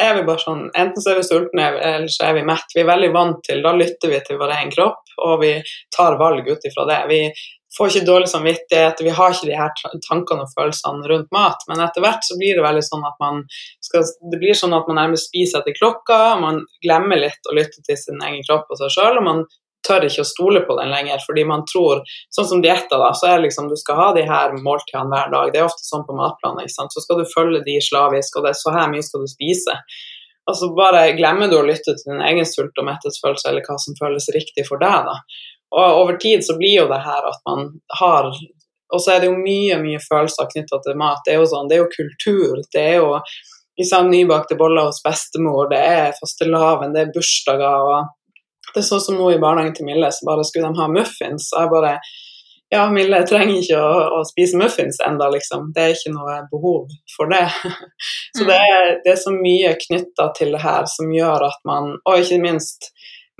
er vi bare sånn Enten så er vi sultne, eller så er vi mett. Vi er veldig vant til Da lytter vi til vår egen kropp, og vi tar valg ut ifra det. Vi får ikke dårlig samvittighet, vi har ikke de her tankene og følelsene rundt mat. Men etter hvert så blir det veldig sånn at man skal Det blir sånn at man nærmest spiser etter klokka, man glemmer litt å lytte til sin egen kropp og seg sjøl, og man tør ikke å stole på den lenger, fordi man tror Sånn som dietter, da, så er det liksom du skal ha de her måltidene hver dag. Det er ofte sånn på matplanen, ikke sant. Så skal du følge de slavisk, og det er så her mye skal du spise. Og så bare glemmer du å lytte til din egen sult- og mettelsesfølelse, eller hva som føles riktig for deg, da. Og over tid så blir jo det her at man har Og så er det jo mye, mye følelser knytta til mat. Det er jo sånn, det er jo kultur. Det er jo liksom nybakte boller hos bestemor, det er fastelavn, det er bursdager og Det er sånn som nå i barnehagen til Mille, så bare skulle de ha muffins. Og jeg bare Ja, Mille trenger ikke å, å spise muffins enda, liksom. Det er ikke noe behov for det. Så det er, det er så mye knytta til det her som gjør at man Og ikke minst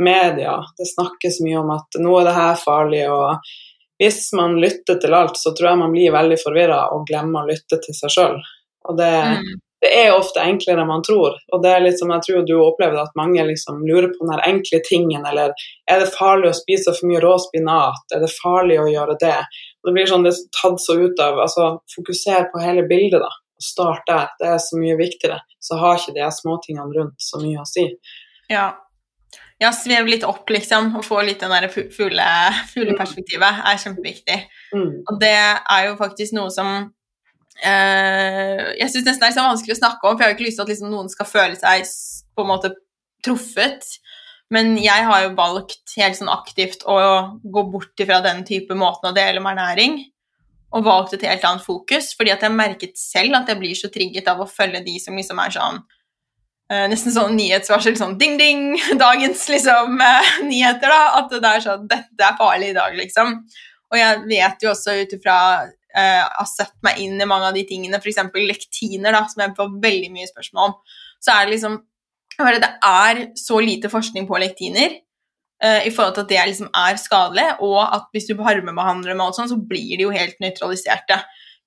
media. Det snakkes mye om at nå er det her farlig, og hvis man lytter til alt, så tror jeg man blir veldig forvirra og glemmer å lytte til seg sjøl. Og det, Mm. det er ofte enklere enn man tror. Og det er litt som jeg tror du opplever at mange liksom lurer på den enkle tingen, eller er det farlig å spise for mye rå spinat, er det farlig å gjøre det? Og det blir sånn det er tatt så ut av Altså, fokuser på hele bildet, da. Og start der. Det er så mye viktigere. Så har ikke de småtingene rundt så mye å si. Ja. Ja, svev litt opp, liksom, og få litt fu- fugle, fugleperspektivet er kjempeviktig. Mm. Og det er jo faktisk noe som eh, Jeg syns nesten det er litt sånn vanskelig å snakke om, for jeg har jo ikke lyst til at liksom, noen skal føle seg på en måte truffet. Men jeg har jo valgt helt sånn aktivt å gå bort ifra den type måten å dele med ernæring, og valgt et helt annet fokus, fordi at jeg merket selv at jeg blir så trigget av å følge de som liksom er sånn eh, Nesten sånn nyhetsvarsel, sånn ding-ding, dagens liksom eh, nyheter, da. At det er sånn Dette er farlig i dag, liksom. Og jeg vet jo også ut ifra eh, har sett meg inn i mange av de tingene, f.eks. lektiner, da, som jeg får veldig mye spørsmål om, så er det liksom Det er så lite forskning på lektiner eh, i forhold til at det liksom er skadelig, og at hvis du varmebehandler dem, og sånt, så blir de jo helt nøytraliserte.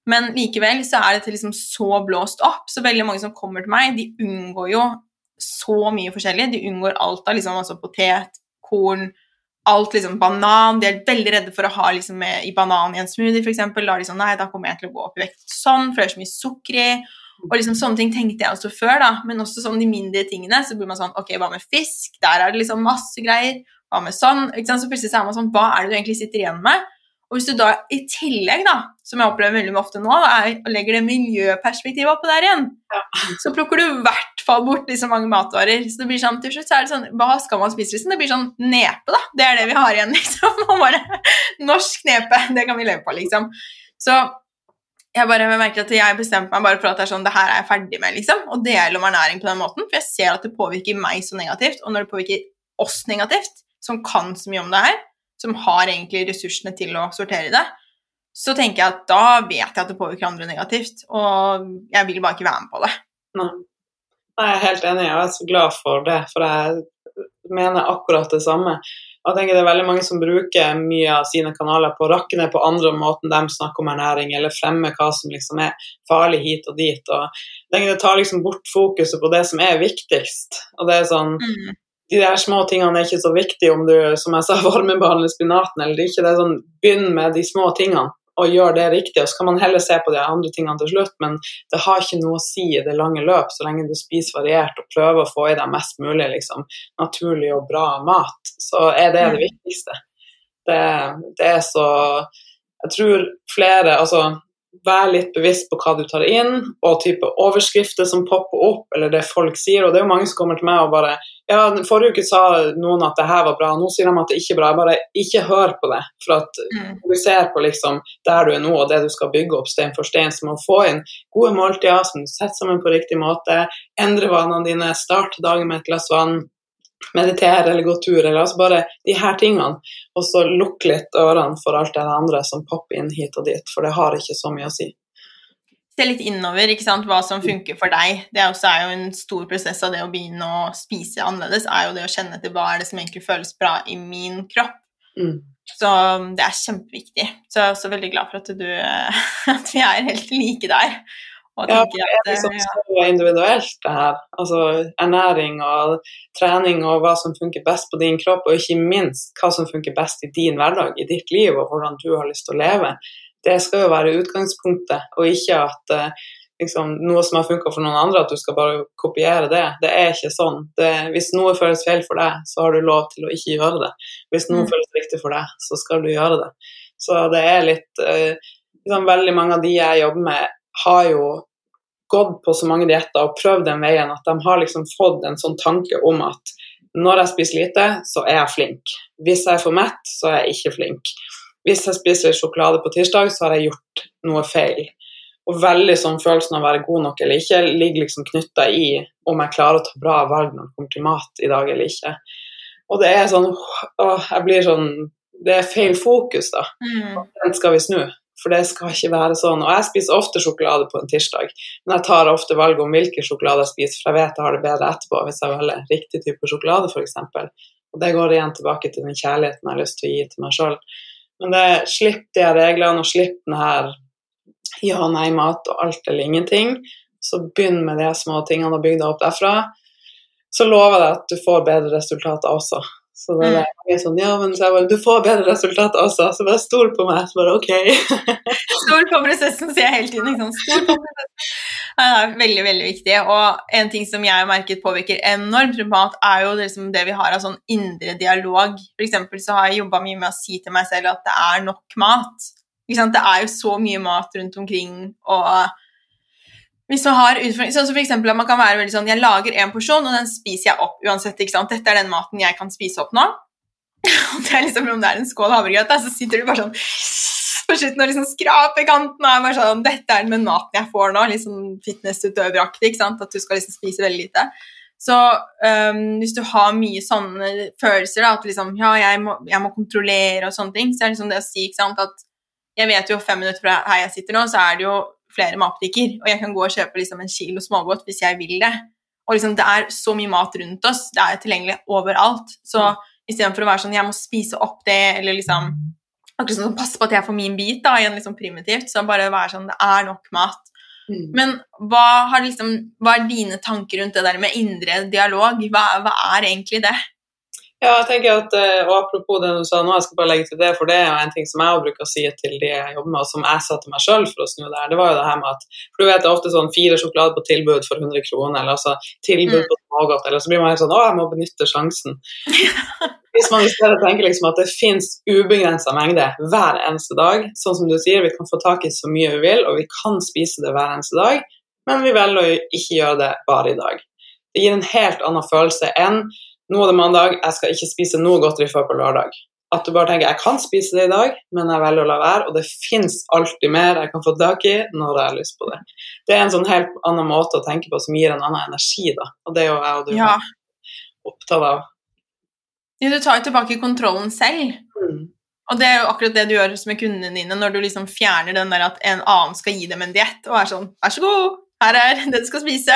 Men likevel så er dette liksom så blåst opp, så veldig mange som kommer til meg, de unngår jo så mye forskjellig. De unngår alt av liksom, altså potet, korn, alt liksom banan. De er veldig redde for å ha liksom i banan i en smoothie, f.eks. Da er de sånn Nei, da kommer jeg til å gå opp i vekt sånn, for det er så mye sukker i. Og liksom sånne ting tenkte jeg også før, da, men også sånn de mindre tingene. Så blir man sånn Ok, hva med fisk? Der er det liksom masse greier. Hva med sånn? Så plutselig så er man sånn Hva er det du egentlig sitter igjen med? Og hvis du da i tillegg, da, som jeg opplever veldig ofte nå, er, og legger det miljøperspektivet oppå der igjen, Ja. så plukker du i hvert fall bort liksom mange matvarer. Så det blir sånn, til slutt så er det sånn Hva skal man spise? Liksom? Det blir sånn nepe, da. Det er det vi har igjen, liksom. Og bare, norsk nepe. Det kan vi leve på, liksom. Så jeg bare merker at jeg bestemte meg bare for at det er sånn, det her er jeg ferdig med, liksom. Å deler om ernæring på den måten. For jeg ser at det påvirker meg så negativt. Og når det påvirker oss negativt, som kan så mye om det her, som har egentlig ressursene til å sortere det, så tenker jeg at da vet jeg at det påvirker andre negativt. Og jeg vil bare ikke være med på det. Nei. Nei, jeg er helt enig, jeg er så glad for det, for jeg mener akkurat det samme. Jeg tenker Det er veldig mange som bruker mye av sine kanaler på å rakke ned på andre måten de snakker om ernæring, eller fremme hva som liksom er farlig hit og dit. og jeg tenker Det tar liksom bort fokuset på det som er viktigst. og det er sånn, Mm. De der små tingene er ikke så viktige om du som jeg sa, varmebehandler spinaten eller ikke. det er sånn, Begynn med de små tingene og gjør det riktig. og Så kan man heller se på de andre tingene til slutt, men det har ikke noe å si i det lange løp, så lenge du spiser variert og prøver å få i deg mest mulig liksom, naturlig og bra mat, så er det det viktigste. Det, det er så Jeg tror flere altså Vær litt bevisst på hva du tar inn, og type overskrifter som popper opp, eller det folk sier. Og det er jo mange som kommer til meg og bare Ja, forrige uke sa noen at det her var bra, nå sier de at det ikke er bra. Jeg bare ikke hør på det. For at Mm. du ser på liksom der du er nå, og det du skal bygge opp stein for stein, så må du få inn gode måltider som du setter sammen på riktig måte, endre vanene dine, starte dagen med et glass vann, meditere eller gå tur, eller altså bare de her tingene. Og så lukk litt ørene for alt det andre som popper inn hit og dit, for det har ikke så mye å si. Se litt innover ikke sant? hva som funker for deg. Det er også er jo en stor prosess av det å begynne å spise annerledes, er jo det å kjenne til hva er det som egentlig føles bra i min kropp. Mm. Så det er kjempeviktig. Så jeg er også veldig glad for at, du, at vi er helt like der. Ja, det er liksom så individuelt, det her. Altså ernæring og trening og hva som funker best på din kropp, og ikke minst hva som funker best i din hverdag, i ditt liv, og hvordan du har lyst til å leve. Det skal jo være utgangspunktet, og ikke at eh, liksom, noe som har funka for noen andre, at du skal bare kopiere det. Det er ikke sånn. Det, hvis noe føles feil for deg, så har du lov til å ikke gjøre det. Hvis noe Mm. føles riktig for deg, så skal du gjøre det. Så det er litt eh, liksom, Veldig mange av de jeg jobber med, har jo gått på så mange dietter og prøvd den veien at de har liksom fått en sånn tanke om at når jeg spiser lite, så er jeg flink. Hvis jeg er for mett, så er jeg ikke flink. Hvis jeg spiser sjokolade på tirsdag, så har jeg gjort noe feil. Og veldig sånn følelsen av å være god nok eller ikke ligger liksom knytta i om jeg klarer å ta bra valg når det kommer til mat i dag eller ikke. Og det er sånn åh, jeg blir sånn Det er feil fokus, da Mm. den skal vi snu. For det skal ikke være sånn. Og jeg spiser ofte sjokolade på en tirsdag, men jeg tar ofte valg om hvilken sjokolade jeg spiser, for jeg vet jeg har det bedre etterpå hvis jeg velger riktig type sjokolade, f.eks. Og det går igjen tilbake til den kjærligheten jeg har lyst til å gi til meg sjøl. Men det, slipp de reglene, og slipp den her ja-nei-mat og alt eller ingenting. Så begynn med de små tingene og bygg deg opp derfra. Så lover jeg deg at du får bedre resultater også. Så det er jeg sånn, ja, men så jeg bare, du får bedre resultater også, så bare stol på meg. Så bare ok. Stol på prosessen, sier jeg hele tiden. Ikke sant? Stol på prosessen. Det er veldig, veldig viktig. Og en ting som jeg har merket påvirker enormt rundt er jo liksom det vi har av sånn indre dialog. For eksempel så har jeg jobba mye med å si til meg selv at det er nok mat. Ikke sant? Det er jo så mye mat rundt omkring, og hvis man har utfordringer som for eksempel at man kan være veldig sånn Jeg lager en porsjon, og den spiser jeg opp uansett. ikke sant? Dette er den maten jeg kan spise opp nå. Og det er liksom Om det er en skål havregrøt, så sitter du bare sånn på slutten og liksom skraper kanten er bare sånn Dette er den maten jeg får nå. Liksom fitnessutøveraktig, ikke sant? At du skal liksom spise veldig lite. Så um, hvis du har mye sånne følelser, da, at liksom Ja, jeg må, jeg må kontrollere og sånne ting, så er det liksom det å si, ikke sant, at jeg vet jo fem minutter fra her jeg sitter nå, så er det jo flere matbutikker, og jeg kan gå og kjøpe liksom en kilo smågodt hvis jeg vil det. Og liksom, det er så mye mat rundt oss, det er tilgjengelig overalt. Så istedenfor å være sånn jeg må spise opp det, eller liksom akkurat sånn passe på at jeg får min bit, da, igjen liksom primitivt, så bare være sånn det er nok mat. Mm. Men hva, har liksom, hva er dine tanker rundt det der med indre dialog? Hva, hva er egentlig det? Ja, jeg tenker at, eh, og Apropos det du sa nå, jeg skal bare legge til det, for det er en ting som jeg bruker å si til de jeg jobber med, og som jeg sa til meg sjøl for å snu det her, det var jo det her med at For du vet det er ofte sånn fire sjokolader på tilbud for 100 kroner, eller altså tilbud Mm. på smågodt, eller så blir man helt sånn Å, jeg må benytte sjansen. Hvis man i stedet tenker liksom at det fins ubegrensa mengde hver eneste dag, sånn som du sier, vi kan få tak i så mye vi vil, og vi kan spise det hver eneste dag, men vi velger å ikke gjøre det bare i dag. Det gir en helt annen følelse enn nå er det mandag, jeg skal ikke spise noe godteri før på lørdag. At du bare tenker jeg kan spise det i dag, men jeg velger å la være, og det fins alltid mer jeg kan få tak i når jeg har lyst på det. Det er en sånn helt annen måte å tenke på som gir en annen energi, da. Og det er jo jeg og du Ja. opptatt av. Ja, Du tar jo tilbake kontrollen selv. Mm. Og det er jo akkurat det du gjør med kundene dine, når du liksom fjerner den der at en annen skal gi dem en diett, og er sånn Vær så god, her er det du skal spise.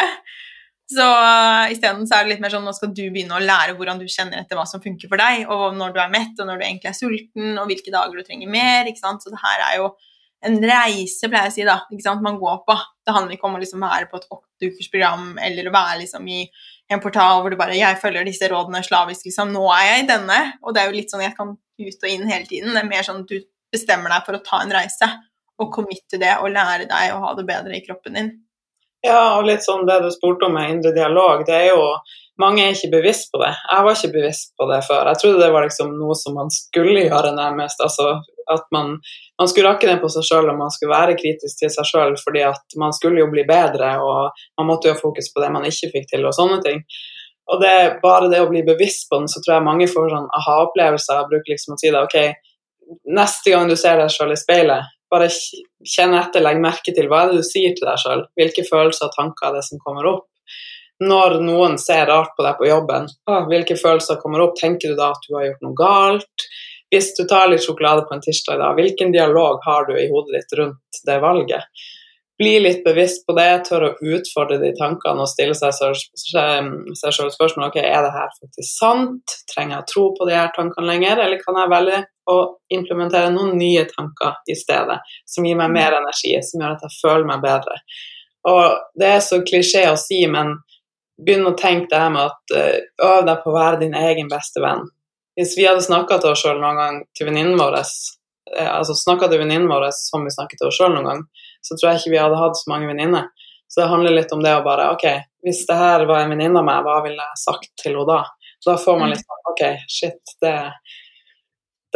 Så uh, isteden er det litt mer sånn nå skal du begynne å lære hvordan du kjenner etter hva som funker for deg, og når du er mett, og når du egentlig er sulten, og hvilke dager du trenger mer. ikke sant? Så det her er jo en reise, pleier jeg å si, da, ikke sant, man går på. Det handler ikke om å liksom være på et åtteukersprogram eller å være liksom i en portal hvor du bare 'Jeg følger disse rådene slavisk', liksom. Nå er jeg i denne. Og det er jo litt sånn jeg kan ut og inn hele tiden. Det er mer sånn at du bestemmer deg for å ta en reise og committe det og lære deg å ha det bedre i kroppen din. Ja, og litt sånn det du spurte om med indre dialog, det er jo mange er ikke bevisst på det. Jeg var ikke bevisst på det før. Jeg trodde det var liksom noe som man skulle gjøre nærmest. Altså at man, man skulle rakke ned på seg sjøl og man skulle være kritisk til seg sjøl fordi at man skulle jo bli bedre og man måtte jo ha fokus på det man ikke fikk til og sånne ting. Og det bare det å bli bevisst på den, så tror jeg mange får sånn aha-opplevelser. Jeg bruker liksom å si det, ok, neste gang du ser deg sjøl i speilet, bare kjenn etter, legg merke til hva er det du sier til deg sjøl. Hvilke følelser og tanker er det som kommer opp? Når noen ser rart på deg på jobben, hvilke følelser kommer opp? Tenker du da at du har gjort noe galt? Hvis du tar litt sjokolade på en tirsdag, da, hvilken dialog har du i hodet ditt rundt det valget? Bli litt bevisst på det, tør å utfordre de tankene og stille seg selv spørsmål ok, er det her faktisk sant. Trenger jeg å tro på de her tankene lenger, eller kan jeg velge å implementere noen nye tanker i stedet, som gir meg mer energi, som gjør at jeg føler meg bedre. Og Det er så klisjé å si, men begynn å tenke det her med at uh, øv deg på å være din egen beste venn. Hvis vi hadde snakka til oss sjøl noen gang til venninnen vår, eh, altså snakka til venninnen vår som vi snakker til oss sjøl noen gang, så tror jeg ikke vi hadde hatt så mange venninner. Så det handler litt om det å bare Ok, hvis det her var en venninne av meg, hva ville jeg sagt til henne da? Så da får man litt sånn Ok, shit, det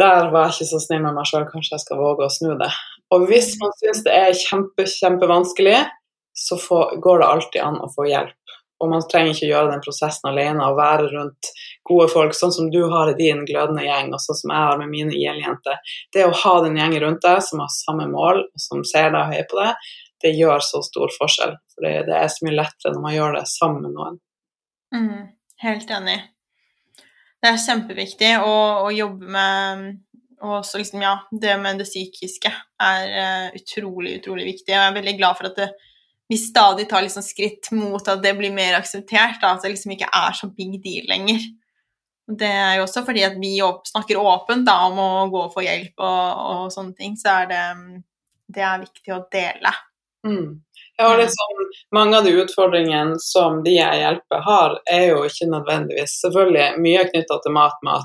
Der var jeg ikke så snill med meg sjøl, kanskje jeg skal våge å snu det. Og hvis man syns det er kjempe, kjempevanskelig, så får, går det alltid an å få hjelp. Og man trenger ikke gjøre den prosessen alene og være rundt gode folk, sånn som du har i din glødende gjeng, og sånn som jeg har med mine IL-jenter. Det å ha den gjengen rundt deg som har samme mål, og som ser deg heier på deg, det gjør så stor forskjell. For det, er så mye lettere når man gjør det sammen med noen. Mm, helt enig. Det er kjempeviktig å, å jobbe med og også liksom, ja, det med det psykiske er uh, utrolig, utrolig viktig. Og jeg er veldig glad for at det, vi stadig tar liksom skritt mot at det blir mer akseptert. Da, at det liksom ikke er så big deal lenger. Det er jo også fordi at vi snakker åpent da, om å gå og få hjelp og, og sånne ting, så er det, det er viktig å dele. Mm. Ja, og liksom, mange av de utfordringene som de jeg hjelper har, er jo ikke nødvendigvis Selvfølgelig mye knytta til mat med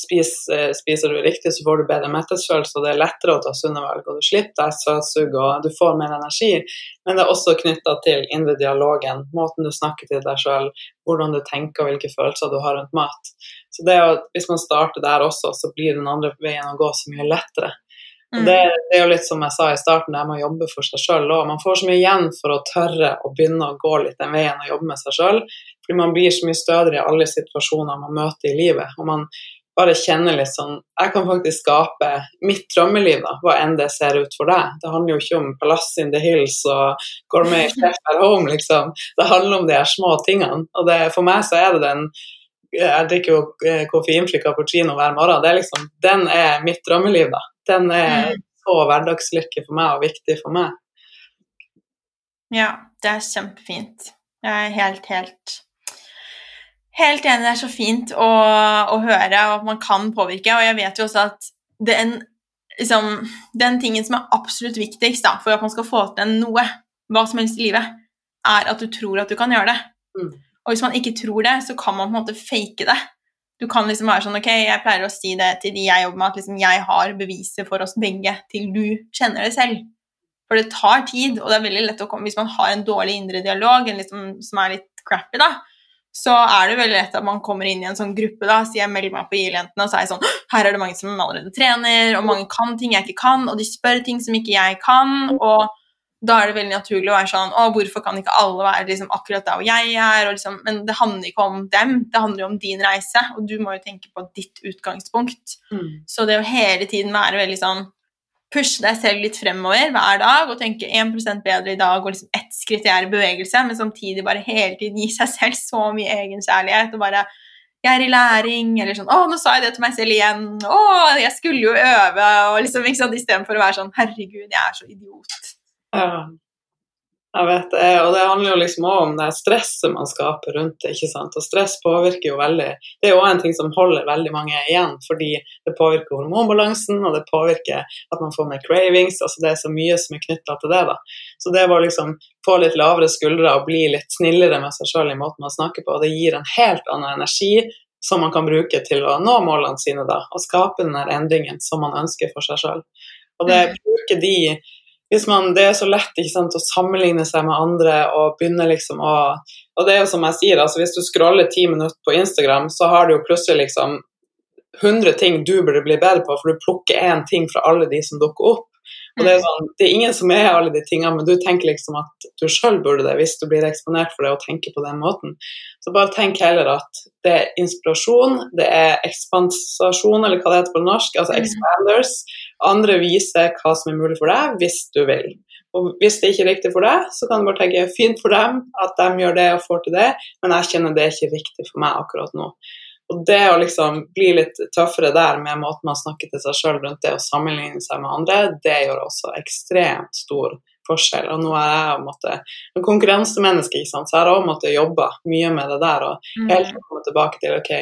spis, spiser du riktig, så får du bedre mettelsesfølelse, og det er lettere å ta sunne valg, og du slipper deg søtsug, og du får mer energi. Men det er også knytta til indre dialogen, måten du snakker til deg sjøl, hvordan du tenker og hvilke følelser du har rundt mat. Så det er jo, Hvis man starter der også, så blir den andre veien å gå så mye lettere. Mm. det, det, er jo litt som jeg sa i starten, det med å jobbe for seg sjøl òg. Man får så mye igjen for å tørre å begynne å gå litt den veien og jobbe med seg sjøl. Fordi man blir så mye stødigere i alle situasjoner man møter i livet. Og man bare kjenne litt sånn Jeg kan faktisk skape mitt drømmeliv, da, hva enn det ser ut for deg. Det handler jo ikke om Palace in the Hills og gourmet chef at home, liksom. Det handler om de her små tingene. Og det, for meg så er det den jeg drikker jo koffeinfri cappuccino hver morgen. Det er liksom, den er mitt drømmeliv, da. Den er så hverdagslykke for meg og viktig for meg. Ja, det er kjempefint. Jeg er helt, helt Helt enig. Det er så fint å, å høre at man kan påvirke. Og jeg vet jo også at den, liksom, den tingen som er absolutt viktigst da, for at man skal få til noe, hva som helst i livet, er at du tror at du kan gjøre det. Mm. Og hvis man ikke tror det, så kan man på en måte fake det. Du kan liksom være sånn Ok, jeg pleier å si det til de jeg jobber med, at liksom jeg har beviset for oss begge til du kjenner det selv. For det tar tid, og det er veldig lett å komme Hvis man har en dårlig indre dialog en liksom, som er litt crappy, da, så er det veldig lett at man kommer inn i en sånn gruppe, da, så jeg melder meg på IL-jentene, og så er jeg sånn Her er det mange som allerede trener, og mange kan ting jeg ikke kan, og de spør ting som ikke jeg kan, og da er det veldig naturlig å være sånn Å, hvorfor kan ikke alle være liksom, akkurat der hvor jeg er? Liksom, men det handler ikke om dem, det handler jo om din reise, og du må jo tenke på ditt utgangspunkt. Mm. Så det å hele tiden være veldig sånn Pushe deg selv litt fremover hver dag og tenke 1 bedre i dag og liksom ett skritt i bevegelse, men samtidig bare hele tiden gi seg selv så mye egenkjærlighet og bare jeg er i læring, eller sånn 'Å, nå sa jeg det til meg selv igjen.' 'Å, jeg skulle jo øve.' og liksom, ikke sant, Istedenfor å være sånn 'Herregud, jeg er så idiot'. Ja. Jeg vet det, og det handler jo liksom også om det stresset man skaper rundt det. ikke sant? Og stress påvirker jo veldig Det er jo en ting som holder veldig mange igjen, fordi det påvirker hormonbalansen, og det påvirker at man får mer cravings. altså Det er så mye som er knytta til det. da. Så det å liksom få litt lavere skuldre og bli litt snillere med seg sjøl i måten man snakker på, det gir en helt annen energi som man kan bruke til å nå målene sine da, og skape den endringen som man ønsker for seg sjøl. Og det bruker de hvis man, Det er så lett sant, å sammenligne seg med andre og begynne liksom å Og det er jo som jeg sier, altså hvis du scroller ti minutter på Instagram, så har du jo plutselig liksom 100 ting du burde bli bedre på, for du plukker én ting fra alle de som dukker opp. Og Det er sånn, det er ingen som er alle de tingene, men du tenker liksom at du sjøl burde det hvis du blir eksponert for det og tenker på den måten. Så bare tenk heller at det er inspirasjon, det er ekspansasjon, eller hva det heter på norsk, altså Mm. expanders. Andre viser hva som er mulig for deg, hvis du vil. Og hvis det ikke er riktig for deg, så kan du bare tenke fint for dem at de gjør det og får til det, men jeg kjenner det er ikke riktig for meg akkurat nå. Og det å liksom bli litt tøffere der med måten man snakker til seg sjøl rundt det å sammenligne seg med andre, det gjør også ekstremt stor forskjell. Og nå er jeg måtte, en konkurransemenneske, så jeg har også måttet jobbe mye med det der. og Mm. helt komme tilbake til ok,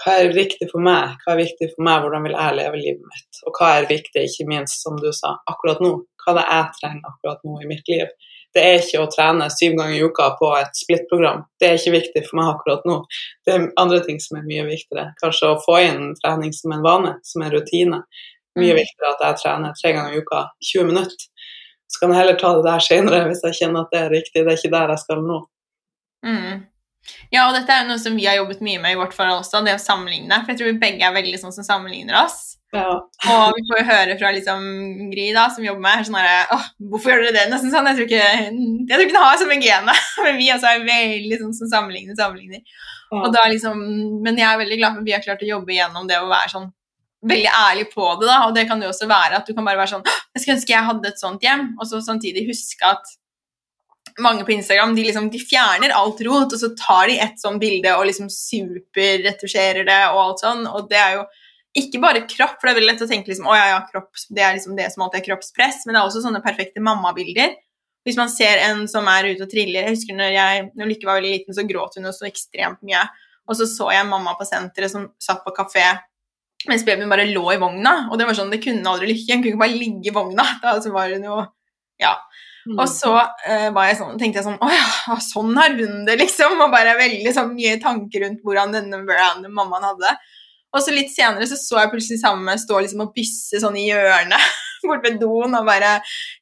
hva er viktig for meg, hva er viktig for meg, hvordan vil jeg leve livet mitt, og hva er viktig, ikke minst, som du sa, akkurat nå, hva er det jeg trenger akkurat nå i mitt liv. Det er ikke å trene syv ganger i uka på et splittprogram, det er ikke viktig for meg akkurat nå. Det er andre ting som er mye viktigere. Kanskje å få inn trening som en vane, som en rutine. Mye Mm. viktigere at jeg trener tre ganger i uka, 20 minutter. Så kan jeg heller ta det der senere hvis jeg kjenner at det er riktig, det er ikke der jeg skal nå. Mm. Ja, og dette er jo noe som vi har jobbet mye med i vårt forhold også, det å sammenligne. For jeg tror vi begge er veldig sånn som sammenligner oss. Ja. Og vi får jo høre fra liksom Gry, da, som jobber med her, sånn herre hvorfor gjør dere det? Nesten sånn. Jeg tror ikke, jeg tror ikke det har samme genet. gene. Men vi også er veldig sånn som sammenligner, sammenligner. Ja. Og da liksom, men jeg er veldig glad for at vi har klart å jobbe gjennom det å være sånn veldig ærlig på det. da, Og det kan jo også være at du kan bare være sånn Jeg skulle ønske jeg hadde et sånt hjem, og så samtidig huske at mange på Instagram de liksom, de fjerner alt rot, og så tar de et sånt bilde og liksom superretusjerer det og alt sånn. Og det er jo ikke bare kropp, for det er veldig lett å tenke liksom, å ja, ja, kropp, det er liksom det som alltid er kroppspress, men det er også sånne perfekte mammabilder. Hvis man ser en som er ute og triller Jeg husker når jeg når Lykke var veldig liten, så gråt hun jo så ekstremt mye. Og så så jeg mamma på senteret som satt på kafé mens babyen bare lå i vogna. Og det var sånn, det kunne aldri Lykke. Hun kunne ikke bare ligge i vogna. Da så var hun jo Ja. Mm. Og så eh, jeg sånn, tenkte jeg sånn Å ja, sånn har hun det, liksom. Og bare veldig sånn mye tanker rundt hvordan denne branden mammaen hadde. Og så litt senere så så jeg plutselig sammen stå liksom og bysse sånn i hjørnet bort ved doen og bare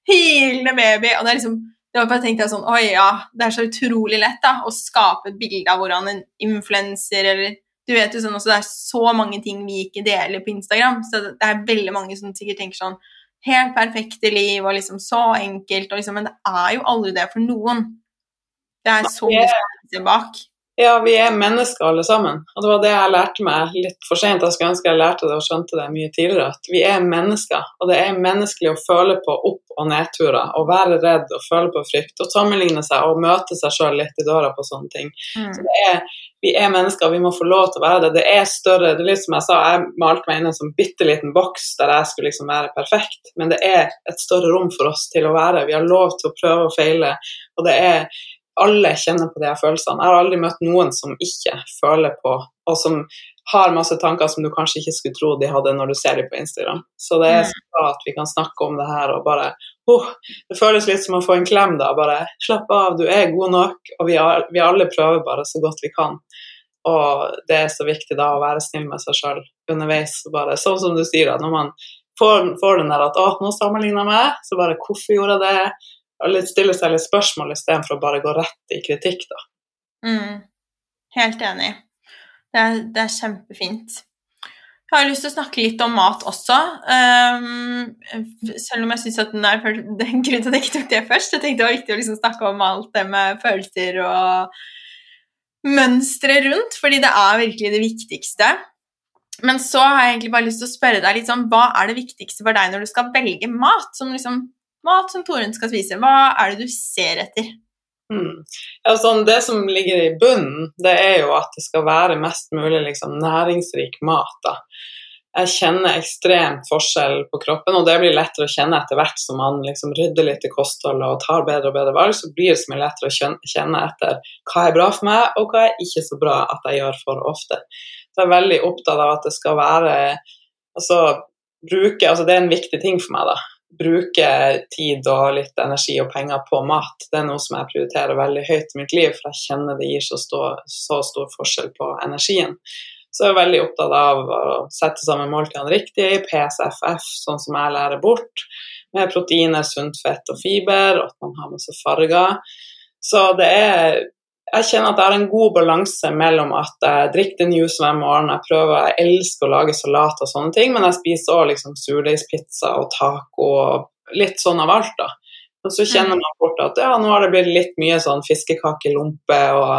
hylende baby. Og det er liksom det var bare tenkte jeg sånn Oi, ja, det er så utrolig lett da, å skape et bilde av hvordan en influenser eller Du vet jo sånn også, det er så mange ting vi ikke deler på Instagram, så det er veldig mange som sikkert tenker sånn Helt perfekte liv og liksom så enkelt, og liksom, men det er jo aldri det for noen. Det er så mye tilbake bak. Ja, vi er mennesker alle sammen. Og det var det jeg lærte meg litt for sent. Jeg skulle ønske jeg lærte det og skjønte det mye tidligere. At vi er mennesker, og det er menneskelig å føle på opp- og nedturer. Og være redd og føle på frykt og sammenligne seg og møte seg sjøl litt i døra på sånne ting. Mm. Så det er, vi er mennesker, vi må få lov til å være det. Det er større det er litt som jeg sa, jeg malte meg inn en sånn bitte liten boks der jeg skulle liksom være perfekt. Men det er et større rom for oss til å være. Vi har lov til å prøve og feile. Og det er alle kjenner på de her følelsene. Jeg har aldri møtt noen som ikke føler på, og som har masse tanker som du kanskje ikke skulle tro de hadde når du ser dem på Instagram. Så det er Mm. så bra at vi kan snakke om det her og bare oh, Det føles litt som å få en klem da. Bare slapp av, du er god nok, og vi, er, vi alle prøver bare så godt vi kan. Og det er så viktig da å være snill med seg sjøl underveis. Bare, sånn som du sier, da, når man får, får den der at 'Å, nå sammenligner jeg meg', så bare 'Hvorfor gjorde jeg det?' Og litt stille seg litt spørsmål istedenfor å bare gå rett i kritikk, da. Mm. Helt enig. Det er, det er kjempefint. Jeg har lyst til å snakke litt om mat også. Um, selv om jeg syns at den er en grunn til at jeg ikke tok det først. Jeg tenkte det var viktig å liksom snakke om alt det med følelser og mønstre rundt, fordi det er virkelig det viktigste. Men så har jeg egentlig bare lyst til å spørre deg litt sånn, hva er det viktigste for deg når du skal velge mat? Som liksom, mat som Torunn skal spise. Hva er det du ser etter? Mm. Ja, sånn, det som ligger i bunnen, det er jo at det skal være mest mulig liksom, næringsrik mat. Da. Jeg kjenner ekstremt forskjell på kroppen, og det blir lettere å kjenne etter hvert som man liksom, rydder litt i kostholdet og tar bedre og bedre valg, så blir det så mye lettere å kjenne etter hva er bra for meg, og hva er ikke så bra at jeg gjør for ofte. Så jeg er veldig opptatt av at det skal være altså, bruke, altså Det er en viktig ting for meg, da bruke tid og litt energi og penger på mat. Det er noe som jeg prioriterer veldig høyt i mitt liv, for jeg kjenner det gir så, stor, så stor forskjell på energien. Så jeg er veldig opptatt av å sette sammen måltidene riktig, PSFF, sånn som jeg lærer bort, med proteiner, sunt fett og fiber, og at man har masse farger. Så det er jeg kjenner at jeg har en god balanse mellom at jeg drikker den juice hver morgen, jeg prøver, jeg elsker å lage salat og sånne ting, men jeg spiser òg liksom surdeigspizza og taco og litt sånn av alt, da. Og så kjenner mm. man fort at ja, nå har det blitt litt mye sånn fiskekakelompe og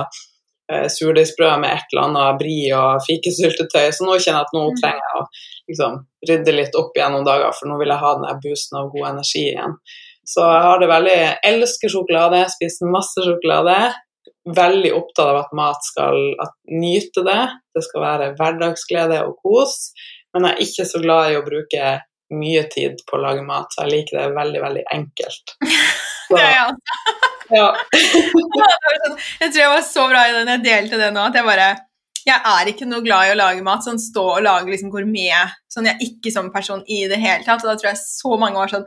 eh, surdeigsbrød med et eller annet bri og fikesyltetøy, så nå kjenner jeg at nå mm. trenger jeg å liksom, rydde litt opp igjen noen dager, for nå vil jeg ha den boosten av god energi igjen. Så jeg har det veldig Jeg elsker sjokolade, spiser masse sjokolade veldig opptatt av at mat skal at nyte det. Det skal være hverdagsglede og kos. Men jeg er ikke så glad i å bruke mye tid på å lage mat, så jeg liker det veldig, veldig enkelt. Så, det er jeg også. ja. Sånn, jeg tror jeg var så bra i den jeg delte det nå, at jeg bare jeg er ikke noe glad i å lage mat, sånn stå og lage liksom gourmet. Sånn jeg er ikke som person i det hele tatt. Og da tror jeg så mange var sånn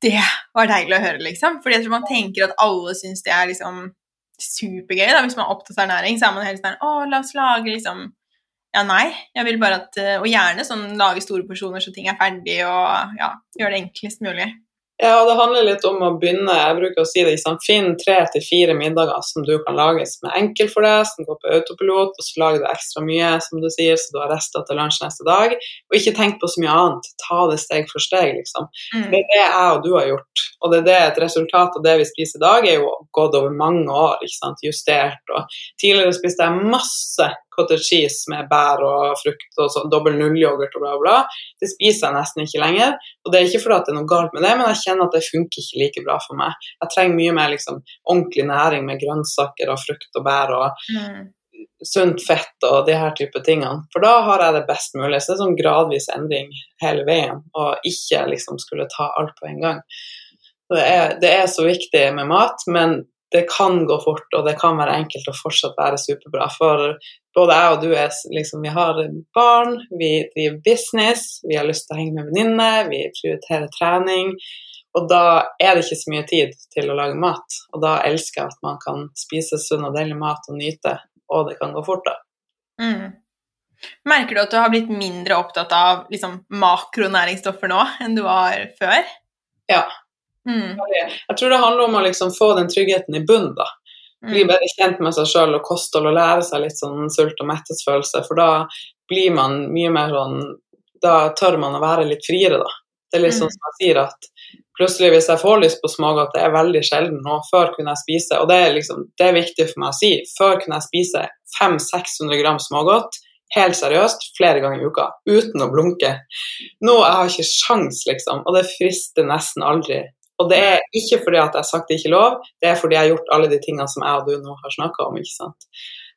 Det var deilig å høre, liksom. Fordi jeg tror man tenker at alle syns det er liksom supergøy. da, Hvis man er opptatt av ernæring, så er man helt sånn Å, la oss lage liksom Ja, nei. Jeg vil bare at Og gjerne sånn lage store porsjoner så ting er ferdig, og ja, gjøre det enklest mulig. Ja, det handler litt om å begynne jeg bruker å si det, liksom, Finn tre til fire middager som du kan lage som er enkle for deg, som går på autopilot, og så lager du ekstra mye, som du sier, så du har rester til lunsj neste dag. Og ikke tenk på så mye annet. Ta det steg for steg, liksom. Mm. Det er det jeg og du har gjort. Og det er det et resultat av det vi spiser i dag, er jo gått over mange år, ikke sant, justert. Og tidligere spiste jeg masse cottage cheese med bær og frukt og sånn, dobbel nullyoghurt og bla, bla. Det spiser jeg nesten ikke lenger. Og det er ikke fordi det er noe galt med det, men jeg kjenner at det funker ikke like bra for meg. Jeg trenger mye mer liksom, ordentlig næring med grønnsaker og frukt og bær og mm. sunt fett og de her type tingene. For da har jeg det best mulig. Så det er sånn gradvis endring hele veien, og ikke liksom skulle ta alt på en gang. Det er, det er så viktig med mat, men det kan gå fort, og det kan være enkelt å fortsatt være superbra. For både jeg og du er liksom Vi har barn, vi driver business, vi har lyst til å henge med venninner, vi prioriterer trening. Og da er det ikke så mye tid til å lage mat. Og da elsker jeg at man kan spise sunn og deilig mat og nyte, og det kan gå fort, da. Mm. Merker du at du har blitt mindre opptatt av liksom, makronæringsstoffer nå enn du var før? Ja, Mm. Jeg tror det handler om å liksom få den tryggheten i bunn, da. Bli mm. bedre kjent med seg sjøl og kosthold og lære seg litt sånn sult- og mettelsesfølelse, for da blir man mye mer sånn Da tør man å være litt friere, da. Det er litt sånn mm. som jeg sier, at plutselig hvis jeg får lyst på smågodt, det er veldig sjelden nå, før kunne jeg spise Og det er liksom, det er viktig for meg å si. Før kunne jeg spise 500-600 gram smågodt helt seriøst flere ganger i uka uten å blunke. Nå jeg har ikke sjans, liksom, og det frister nesten aldri og det er ikke fordi at jeg har sagt det ikke er lov, det er fordi jeg har gjort alle de tingene som jeg og du nå har snakka om. ikke sant?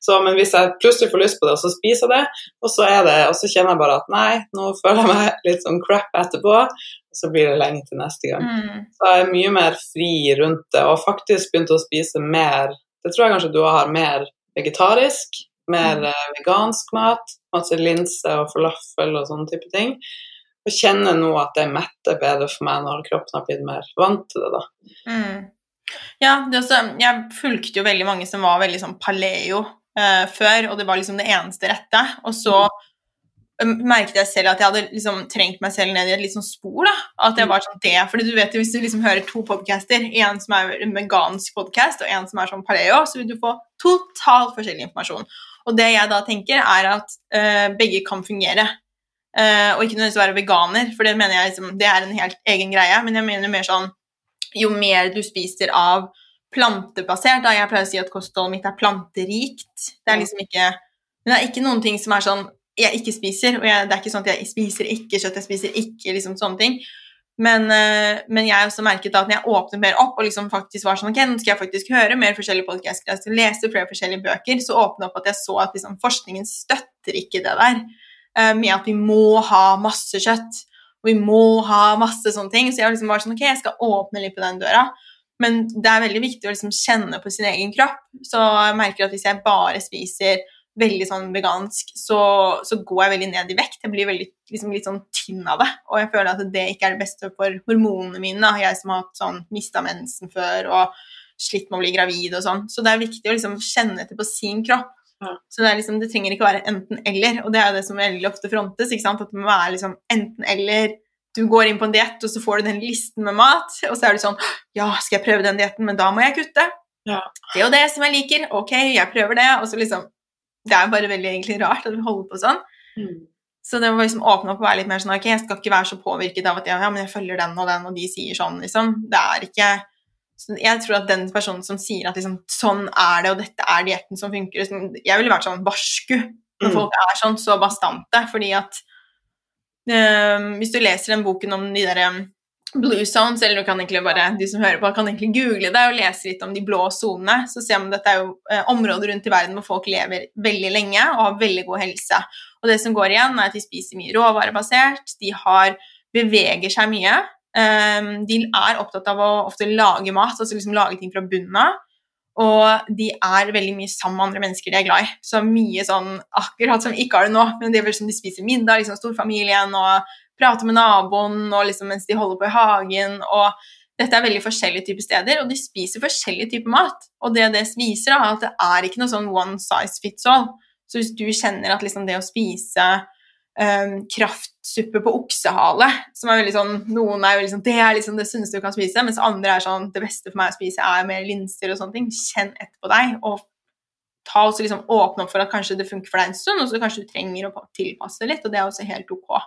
Så, men hvis jeg plutselig får lyst på det, og så spiser jeg det, og så, det, og så kjenner jeg bare at nei, nå føler jeg meg litt sånn crap etterpå, og så blir det lenge til neste gang. Mm. Så jeg er mye mer fri rundt det, og faktisk begynt å spise mer Det tror jeg kanskje du har mer vegetarisk, mer mm. Eh, vegansk mat, masse linse og falafel og sånne type ting og kjenner nå at det metter bedre for meg når kroppen har blitt mer vant til det. da. Mm. Ja, også, jeg fulgte jo veldig mange som var veldig sånn paleo eh, før, og det var liksom det eneste rette. Og så merket jeg selv at jeg hadde liksom trengt meg selv ned i et litt sånn spor. da, At jeg var sånn det, fordi du vet Hvis du liksom hører to podcaster, en som er vegansk podcast og en som er sånn paleo, så vil du få totalt forskjellig informasjon. Og det jeg da tenker, er at eh, begge kan fungere. Eh, og ikke nødvendigvis være veganer, for det mener jeg liksom, det er en helt egen greie. Men jeg mener mer sånn jo mer du spiser av plantebasert da Jeg pleier å si at kostholdet mitt er planterikt. Det er liksom ikke Men det er ikke noen ting som er sånn jeg ikke spiser. Og jeg, det er ikke sånn at jeg spiser ikke kjøtt, jeg spiser ikke liksom sånne ting. Men, uh, men jeg har også merket at når jeg åpnet mer opp og liksom faktisk var sånn ok, nå skal jeg faktisk høre mer forskjellige podkaster, jeg skal lese flere forskjellige bøker, så åpnet opp at jeg så at liksom, forskningen støtter ikke det der med at vi må ha masse kjøtt. Og vi må ha masse sånne ting. Så jeg liksom var sånn, ok, jeg skal åpne litt på den døra. Men det er veldig viktig å liksom kjenne på sin egen kropp. Så jeg merker at hvis jeg bare spiser veldig sånn vegansk, så, så går jeg veldig ned i vekt. Jeg blir veldig, liksom litt sånn tynn av det. Og jeg føler at det ikke er det beste for hormonene mine. Jeg som har sånn, mista mensen før og slitt med å bli gravid og sånn. Så det er viktig å liksom kjenne etter på sin kropp. Ja. Så det, er liksom, det trenger ikke være enten-eller, og det er jo det som veldig ofte frontes. At det må være liksom enten-eller. Du går inn på en diett, og så får du den listen med mat, og så er du sånn Ja, skal jeg prøve den dietten, men da må jeg kutte. Ja. Det er jo det som jeg liker. Ok, jeg prøver det. Og så liksom Det er bare veldig egentlig rart at vi holder på sånn. Mm. Så det må liksom åpne opp og være litt mer sånn Ok, jeg skal ikke være så påvirket av at ja, ja, men jeg følger den og den, og de sier sånn, liksom. Det er ikke Jeg tror at den personen som sier at liksom sånn er det, og dette er dietten som funker liksom, Jeg ville vært sånn barsku når Mm. folk er sånn så bastante, fordi at Ehm, hvis du leser den boken om de der um, blue zones, eller du kan egentlig bare, de som hører på, kan egentlig google det og lese litt om de blå sonene, så ser man at dette er jo eh, områder rundt i verden hvor folk lever veldig lenge og har veldig god helse. Og det som går igjen, er at de spiser mye råvarebasert, de har, beveger seg mye. Ehm, de er opptatt av å ofte lage mat, altså liksom lage ting fra bunnen av. Og de er veldig mye sammen med andre mennesker de er glad i. Så mye sånn akkurat som ikke har det nå, men det er vel som de spiser middag, liksom storfamilien, og prater med naboen og liksom mens de holder på i hagen. og dette er veldig forskjellige typer steder, og de spiser forskjellige typer mat. Og det det viser, er at det er ikke noe sånn one size fits all. Så hvis du kjenner at liksom det å spise um, kraftsuppe på oksehale, som er veldig sånn Noen er veldig sånn Det er liksom det sunneste du kan spise, mens andre er sånn Det beste for meg å spise er mer linser og sånne ting. Kjenn etter på deg, og ta også liksom åpne opp for at kanskje det funker for deg en stund, og så kanskje du trenger å tilpasse litt, og det er også helt ok.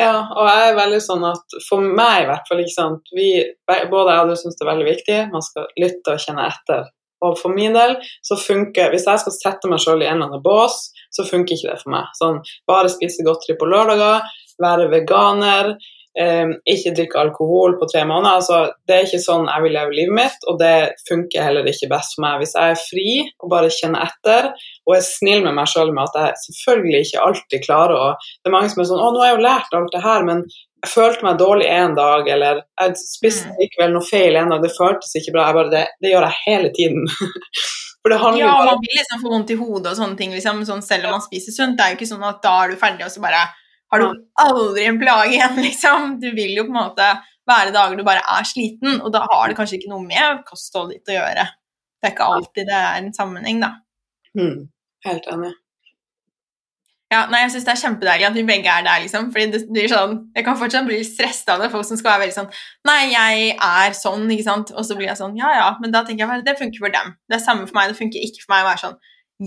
Ja, og jeg er veldig sånn at for meg i hvert fall, ikke sant vi, Både jeg og du syns det er veldig viktig, man skal lytte og kjenne etter. Og for min del så funker Hvis jeg skal sette meg sjøl i en eller annen bås, så funker ikke det for meg. Sånn bare spise godteri på lørdager, være veganer, eh, ikke drikke alkohol på tre måneder. Altså, det er ikke sånn jeg vil leve livet mitt, og det funker heller ikke best for meg. Hvis jeg er fri og bare kjenner etter, og er snill med meg sjøl med at jeg selvfølgelig ikke alltid klarer å Det er mange som er sånn 'Å, nå har jeg jo lært alt det her, men jeg følte meg dårlig en dag', eller 'Jeg spiste Mm. likevel noe feil en dag, det føltes ikke bra'. Bare, det, det gjør jeg hele tiden. For det handler Ja, bare man vil liksom få vondt i hodet og sånne ting, liksom, sånn, selv om man spiser sunt. Det er jo ikke sånn at da er du ferdig, og så bare har du aldri en plage igjen, liksom. Du vil jo på en måte være dager du bare er sliten, og da har det kanskje ikke noe med kostholdet ditt å gjøre. Det er ikke alltid det er en sammenheng, da. mm, Helt enig. Ja, nei, jeg syns det er kjempedeilig at vi begge er der, liksom. Fordi det blir sånn Jeg kan fortsatt bli stresset av det. Folk som skal være veldig sånn Nei, jeg er sånn, ikke sant. Og så blir jeg sånn Ja, ja, men da tenker jeg bare det funker for dem. Det er samme for meg. Det funker ikke for meg å være sånn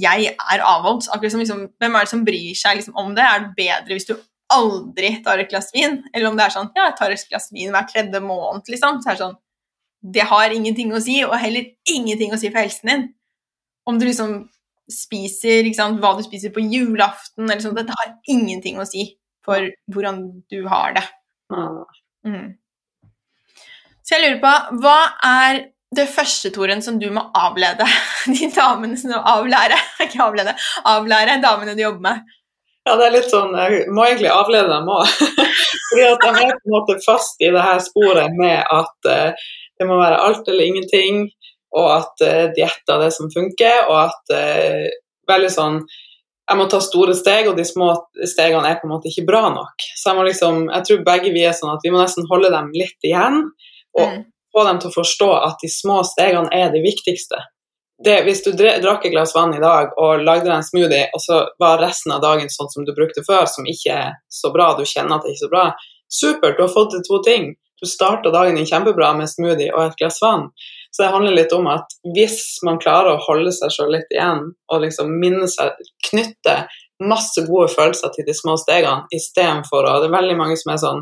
Jeg er avholds. Akkurat som liksom Hvem er det som bryr seg liksom om det? Er det bedre hvis du aldri tar et glass vin? Eller om det er sånn Ja, jeg tar et glass vin hver tredje måned, liksom. Så er det sånn Det har ingenting å si, og heller ingenting å si for helsen din. Om du liksom spiser, sant, hva du spiser på julaften eller sånt, dette har ingenting å si for hvordan du har det. Mm. Så jeg lurer på, hva er det første, Toren, som du må avlede de damene som avlære, ikke avlede, avlære damene du jobber med? Ja, det er litt sånn Jeg må egentlig avlede dem òg. Fordi at de er på en måte fast i det her sporet med at eh, det må være alt eller ingenting, og at uh, diett er det som funker, og at uh, veldig sånn jeg må ta store steg, og de små stegene er på en måte ikke bra nok. Så jeg må liksom, jeg tror begge vi er sånn at vi må nesten holde dem litt igjen, og Mm. få dem til å forstå at de små stegene er de viktigste. det, hvis du drakk et glass vann i dag og lagde deg en smoothie, og så var resten av dagen sånn som du brukte før, som ikke er så bra, du kjenner at det ikke er så bra, supert, du har fått til to ting. Du starta dagen din kjempebra med smoothie og et glass vann. Så det handler litt om at hvis man klarer å holde seg selv litt igjen, og liksom minne seg, knytte masse gode følelser til de små stegene, istedenfor å Det er veldig mange som er sånn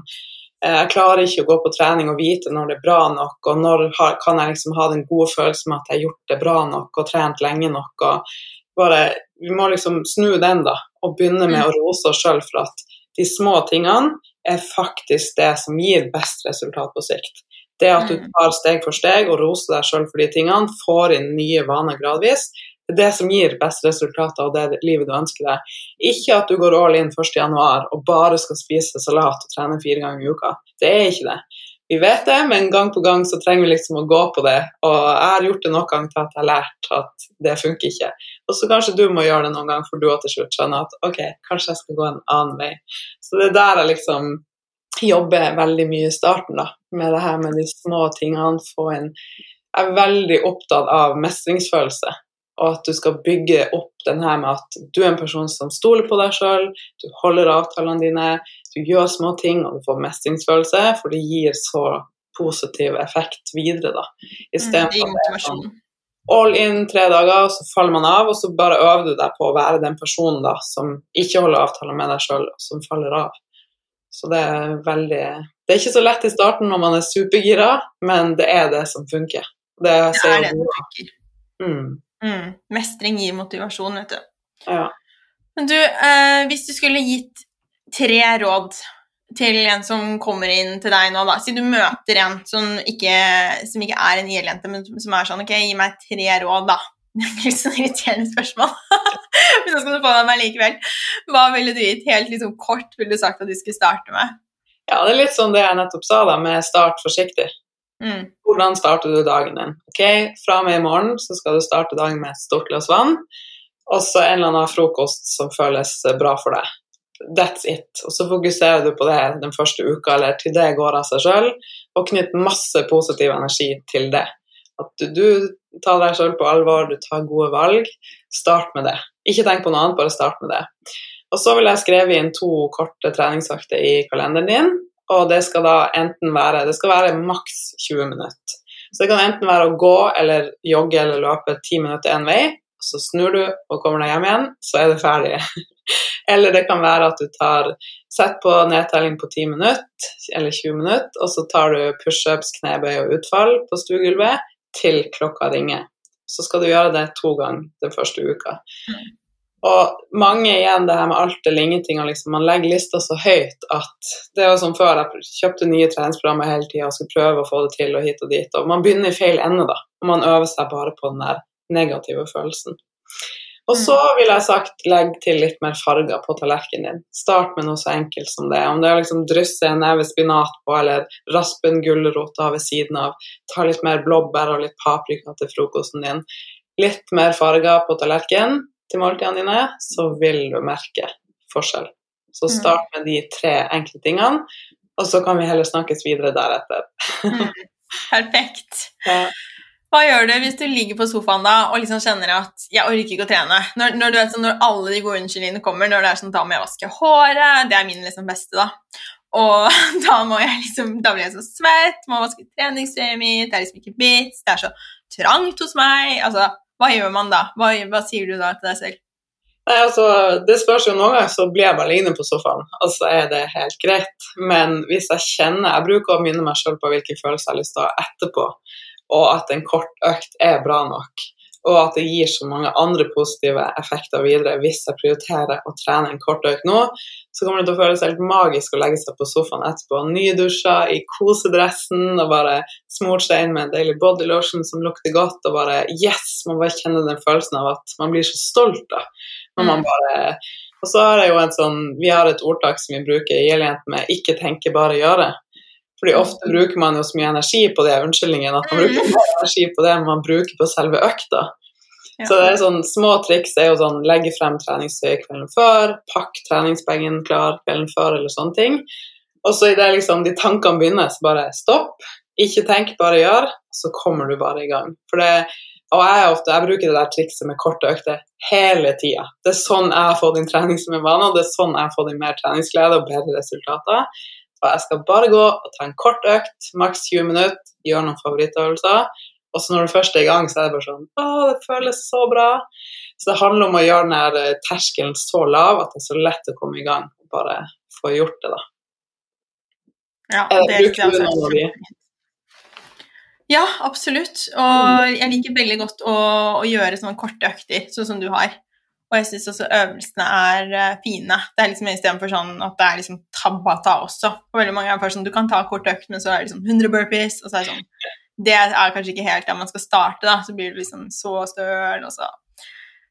eh, jeg klarer ikke å gå på trening og vite når det er bra nok, og når kan jeg liksom ha den gode følelsen med at jeg har gjort det bra nok og trent lenge nok. og bare, Vi må liksom snu den, da, og begynne med å rose oss sjøl for at de små tingene er faktisk det som gir best resultat på sikt. Det at du Mm. tar steg for steg og roser deg sjøl for de tingene, får inn nye vaner gradvis, det er det som gir best resultater og det livet du ønsker deg. Ikke at du går all in 1.1 og bare skal spise salat og trene fire ganger i uka. Det er ikke det. Vi vet det, men gang på gang så trenger vi liksom å gå på det. Og jeg har gjort det noen ganger til at jeg har lært at det funker ikke. Og så kanskje du må gjøre det noen gang for du har til slutt skjønner at ok, kanskje jeg skal gå en annen vei. Så det er der jeg liksom jobber veldig mye i starten, da. Med det her med de små tingene. Få en Jeg er veldig opptatt av mestringsfølelse. Og at du skal bygge opp den her med at du er en person som stoler på deg sjøl, du holder avtalene dine, du gjør små ting og du får mestringsfølelse, for det gir så positiv effekt videre, da. Mm, Istedenfor at det sånn all in tre dager, så faller man av, og så bare øver du deg på å være den personen da, som ikke holder avtaler med deg sjøl, som faller av. Så det er veldig Det er ikke så lett i starten når man er supergira, men det er det som funker. Det Det er det som funker. Mm, Mm. Mestring gir motivasjon, vet du. ja. Men du, eh, hvis du skulle gitt tre råd til en som kommer inn til deg nå, da Si du møter en som ikke, som ikke er en IL-jente, men som er sånn Ok, gi meg tre råd, da. Det litt sånn irriterende spørsmål. men så skal du få meg likevel. Hva ville du gitt helt liksom kort ville du sagt at du skulle starte med? ja, det er litt sånn det jeg nettopp sa, da, med start forsiktig. Mm. Hvordan starter du dagen din? Ok, Fra og med i morgen så skal du starte dagen med et stort glass vann, og så en eller annen frokost som føles bra for deg. That's it. Og så fokuserer du på det den første uka, eller til det går av seg sjøl, og knytt masse positiv energi til det. At du, du tar deg sjøl på alvor, du tar gode valg. Start med det. Ikke tenk på noe annet, bare start med det. Og så vil jeg skrive inn to korte treningsøkter i kalenderen din, og det skal da enten være Det skal være maks 20 minutter. Så det kan enten være å gå eller jogge eller løpe ti minutter én vei, så snur du og kommer deg hjem igjen, så er det ferdig. eller det kan være at du tar Sett på nedtelling på 10 minutter eller 20 minutter, og så tar du pushups, knebøy og utfall på stuegulvet til klokka ringer. Så skal du gjøre det to ganger den første uka. Og mange igjen det her med alt eller ingenting, og liksom, man legger lista så høyt at det jo som før, jeg kjøpte nye treningsprogrammer hele tida og skulle prøve å få det til og hit og dit, og man begynner i feil ende, da. Og man øver seg bare på den der negative følelsen. Og så vil jeg sagt legg til litt mer farger på tallerkenen din. Start med noe så enkelt som det. Om det er liksom drysse en neve spinat på, eller raspe en gulrot av ved siden av. Ta litt mer blåbær og litt paprika til frokosten din. Litt mer farger på tallerkenen til måltidene dine, så vil du merke forskjell. Så start med de tre enkle tingene, og så kan vi heller snakkes videre deretter. Perfekt. Ja. Hva gjør du hvis du ligger på sofaen da og liksom kjenner at 'jeg orker ikke å trene'? Når, når, vet, sånn, når alle de gode unnskyldningene kommer, når det er sånn 'da må jeg vaske håret', det er min liksom beste, da. Og da må jeg liksom, da blir jeg så svett, må vaske treningstøyet mitt, det er liksom ikke bits, det er så trangt hos meg. Altså, hva gjør man da? Hva, hva sier du da til deg selv? Nei, altså, Det spørs jo noen ganger, så blir jeg bare liggende på sofaen, og så er det helt greit. Men hvis jeg kjenner Jeg bruker å minne meg sjøl på hvilke følelser jeg har lyst til å ha etterpå, og at en kort økt er bra nok. Og at det gir så mange andre positive effekter videre hvis jeg prioriterer å trene en kort økt nå, så kommer det til å føles helt magisk å legge seg på sofaen etterpå, nydusja i kosedressen og bare smurt seg inn med en deilig bodylotion som lukter godt, og bare yes! Man bare kjenner den følelsen av at man blir så stolt da. Når man bare Og så har jeg jo en sånn Vi har et ordtak som vi bruker i Gjeljent med 'ikke tenke, bare gjøre'. Fordi ofte bruker man jo så mye energi på det, unnskyldningen, at man bruker mer energi på det enn man bruker på selve økta. Ja. Så det er sånn, små triks er jo sånn legge frem treningstøy kvelden før, pakk treningsbagen klar kvelden før, eller sånne ting. Og så idet liksom de tankene begynner, så bare stopp. Ikke tenk, bare gjør. Så kommer du bare i gang. For det Og jeg, ofte, jeg bruker det der trikset med korte økter hele tida. Det er sånn jeg har fått inn trening som en vane, og det er sånn jeg har fått inn mer treningsglede og bedre resultater. Så jeg skal bare gå og ta en kort økt, maks 20 minutter, gjøre noen favorittøvelser. Og så når du først er i gang, så er det bare sånn Å, det føles så bra. Så det handler om å gjøre den eh, terskelen så lav at det er så lett å komme i gang og bare få gjort det, da. Ja, det det bruker synes du noen av de? er. Ja, absolutt. Og jeg liker veldig godt å, å gjøre sånne korte økter, sånn som du har. Og jeg syns også øvelsene er eh, fine. Det er liksom istedenfor sånn at det er liksom tabata også. For veldig mange er bare sånn, Du kan ta kort økt, men så er det liksom 100 burpees, og så er det sånn Det er kanskje ikke helt der man skal starte, da. Så blir du liksom så støl, og så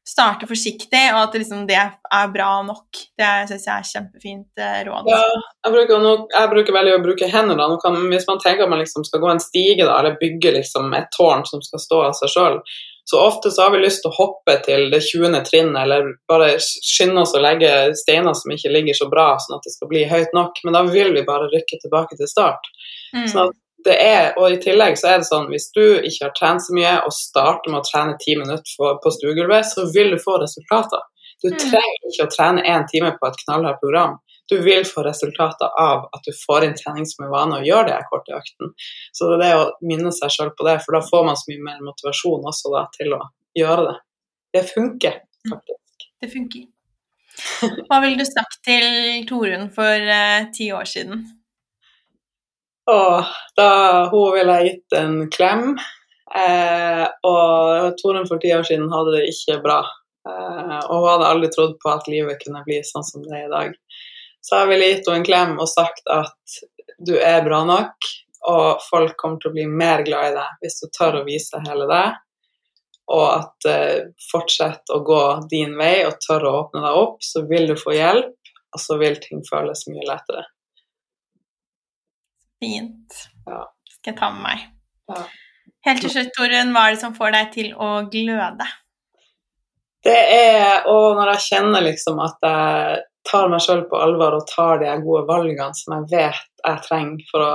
starte forsiktig, og at liksom, det er bra nok. Det syns jeg er kjempefint eh, råd. Ja, jeg bruker, nå, jeg bruker veldig å bruke hendene. Kan, hvis man tenker at man liksom skal gå en stige da, eller bygge liksom et tårn som skal stå av seg sjøl, så ofte så har vi lyst til å hoppe til det 20. trinnet, eller bare skynde oss å legge steiner som ikke ligger så bra, sånn at det skal bli høyt nok. Men da vil vi bare rykke tilbake til start. Mm. Sånn at det er, og i tillegg så er det sånn, hvis du ikke har trent så mye og starter med å trene ti minutter for, på stuegulvet, så vil du få resultater. Du Mm. trenger ikke å trene én time på et knallhardt program. Du vil få resultater av at du får inn trening som en vane og gjør det korte økten. Så det er det å minne seg sjøl på det, for da får man så mye mer motivasjon også da, til å gjøre det. Det funker faktisk. Det funker. Hva ville du sagt til Torunn for eh, ti år siden? Og da hun ville jeg gitt en klem. Eh, og Torunn for ti år siden hadde det ikke bra. Eh, og hun hadde aldri trodd på at livet kunne bli sånn som det er i dag. Så jeg ville gitt henne en klem og sagt at du er bra nok, og folk kommer til å bli mer glad i deg hvis du tør å vise hele deg. Og at eh, fortsett å gå din vei og tør å åpne deg opp, så vil du få hjelp, og så vil ting føles mye lettere. Fint. Ja. Skal jeg ta med meg. Ja. Helt til slutt, Torunn, hva er det som får deg til å gløde? Det er og når jeg kjenner liksom at jeg tar meg sjøl på alvor og tar de gode valgene som jeg vet jeg trenger for å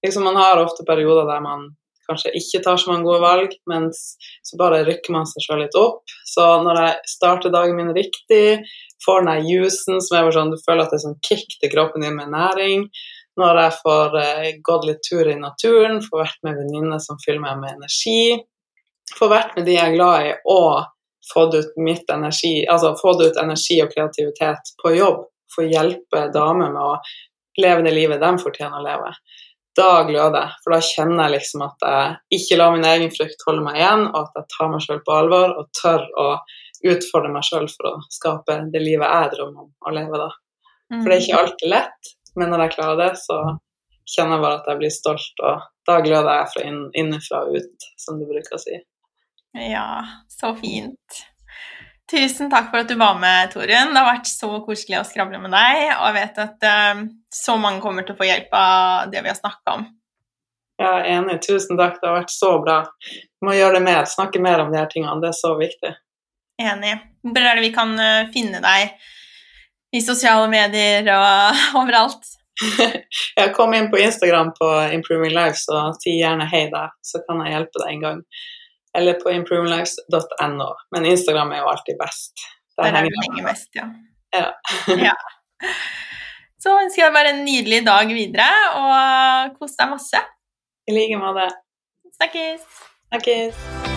liksom Man har ofte perioder der man kanskje ikke tar så mange gode valg, mens så bare rykker man seg sjøl litt opp. Så når jeg starter dagen min riktig, får den der juicen som er bare sånn, du føler at det er sånn kick til kroppen din med næring, når jeg får eh, gått litt tur i naturen, får vært med venninner som fyller meg med energi, får vært med de jeg er glad i, og fått ut mitt energi, altså fått ut energi og kreativitet på jobb, for å hjelpe damer med å leve det livet de fortjener å leve. Da gløder jeg, for da kjenner jeg liksom at jeg ikke lar min egen frykt holde meg igjen, og at jeg tar meg sjøl på alvor og tør å utfordre meg sjøl for å skape det livet jeg drømmer om å leve da. For det er ikke alltid lett, men når jeg klarer det, så kjenner jeg bare at jeg blir stolt, og da gløder jeg fra inn, innenfra og ut, som du bruker å si. Ja, så fint. Tusen takk for at du var med, Torunn. Det har vært så koselig å skravle med deg, og jeg vet at uh, så mange kommer til å få hjelp av det vi har snakka om. Jeg er enig. Tusen takk. Det har vært så bra. Vi må gjøre det mer. Snakke mer om de her tingene. Det er så viktig. Enig. Hvor er det vi kan eh, finne deg i sosiale medier og overalt? Jeg kom inn på Instagram på Improving Life, så si gjerne hei der, så kan jeg hjelpe deg en gang. Eller på improvelives.no. Men Instagram er jo alltid best. Der er henger vi best, mest, ja. Ja. ja. Så ønsker jeg bare en nydelig dag videre, og kos deg masse. I like måte. Snakkes! Snakkes.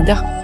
Media.